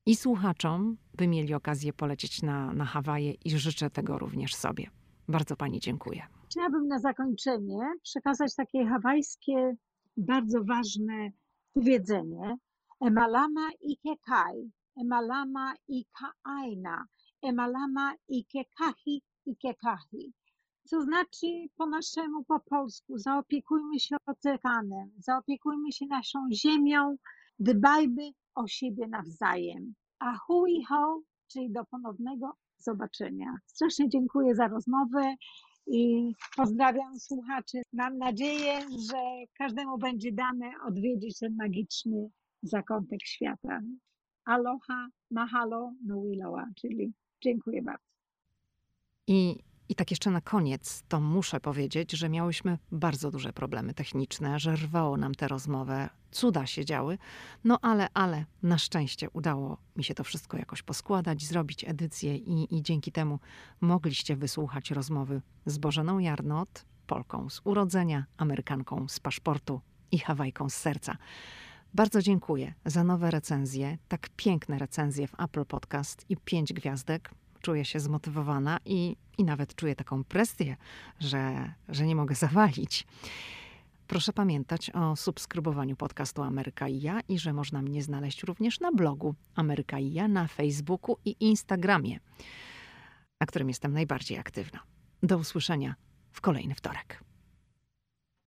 i słuchaczom, by mieli okazję polecieć na, na Hawaje i życzę tego również sobie. Bardzo Pani dziękuję.
Chciałabym na zakończenie przekazać takie hawajskie, bardzo ważne powiedzenie, Emalama ike kai, emalama ika aina, emalama ike kahi, ike kahi. Co znaczy po naszemu, po polsku, zaopiekujmy się oceanem, zaopiekujmy się naszą ziemią, dbajmy o siebie nawzajem. A hu i ho, czyli do ponownego zobaczenia. Strasznie dziękuję za rozmowę i pozdrawiam słuchaczy. Mam nadzieję, że każdemu będzie dane odwiedzić ten magiczny zakątek świata. Aloha, mahalo, nuiloa, czyli dziękuję bardzo.
I, I tak jeszcze na koniec, to muszę powiedzieć, że miałyśmy bardzo duże problemy techniczne, że rwało nam tę rozmowę, cuda się działy, no ale, ale na szczęście udało mi się to wszystko jakoś poskładać, zrobić edycję i, i dzięki temu mogliście wysłuchać rozmowy z Bożeną Jarnot, Polką z urodzenia, Amerykanką z paszportu i Hawajką z serca. Bardzo dziękuję za nowe recenzje, tak piękne recenzje w Apple Podcast i pięć gwiazdek. Czuję się zmotywowana i, i nawet czuję taką presję, że, że nie mogę zawalić. Proszę pamiętać o subskrybowaniu podcastu Ameryka i ja i że można mnie znaleźć również na blogu Ameryka i ja, na Facebooku i Instagramie, na którym jestem najbardziej aktywna. Do usłyszenia w kolejny wtorek.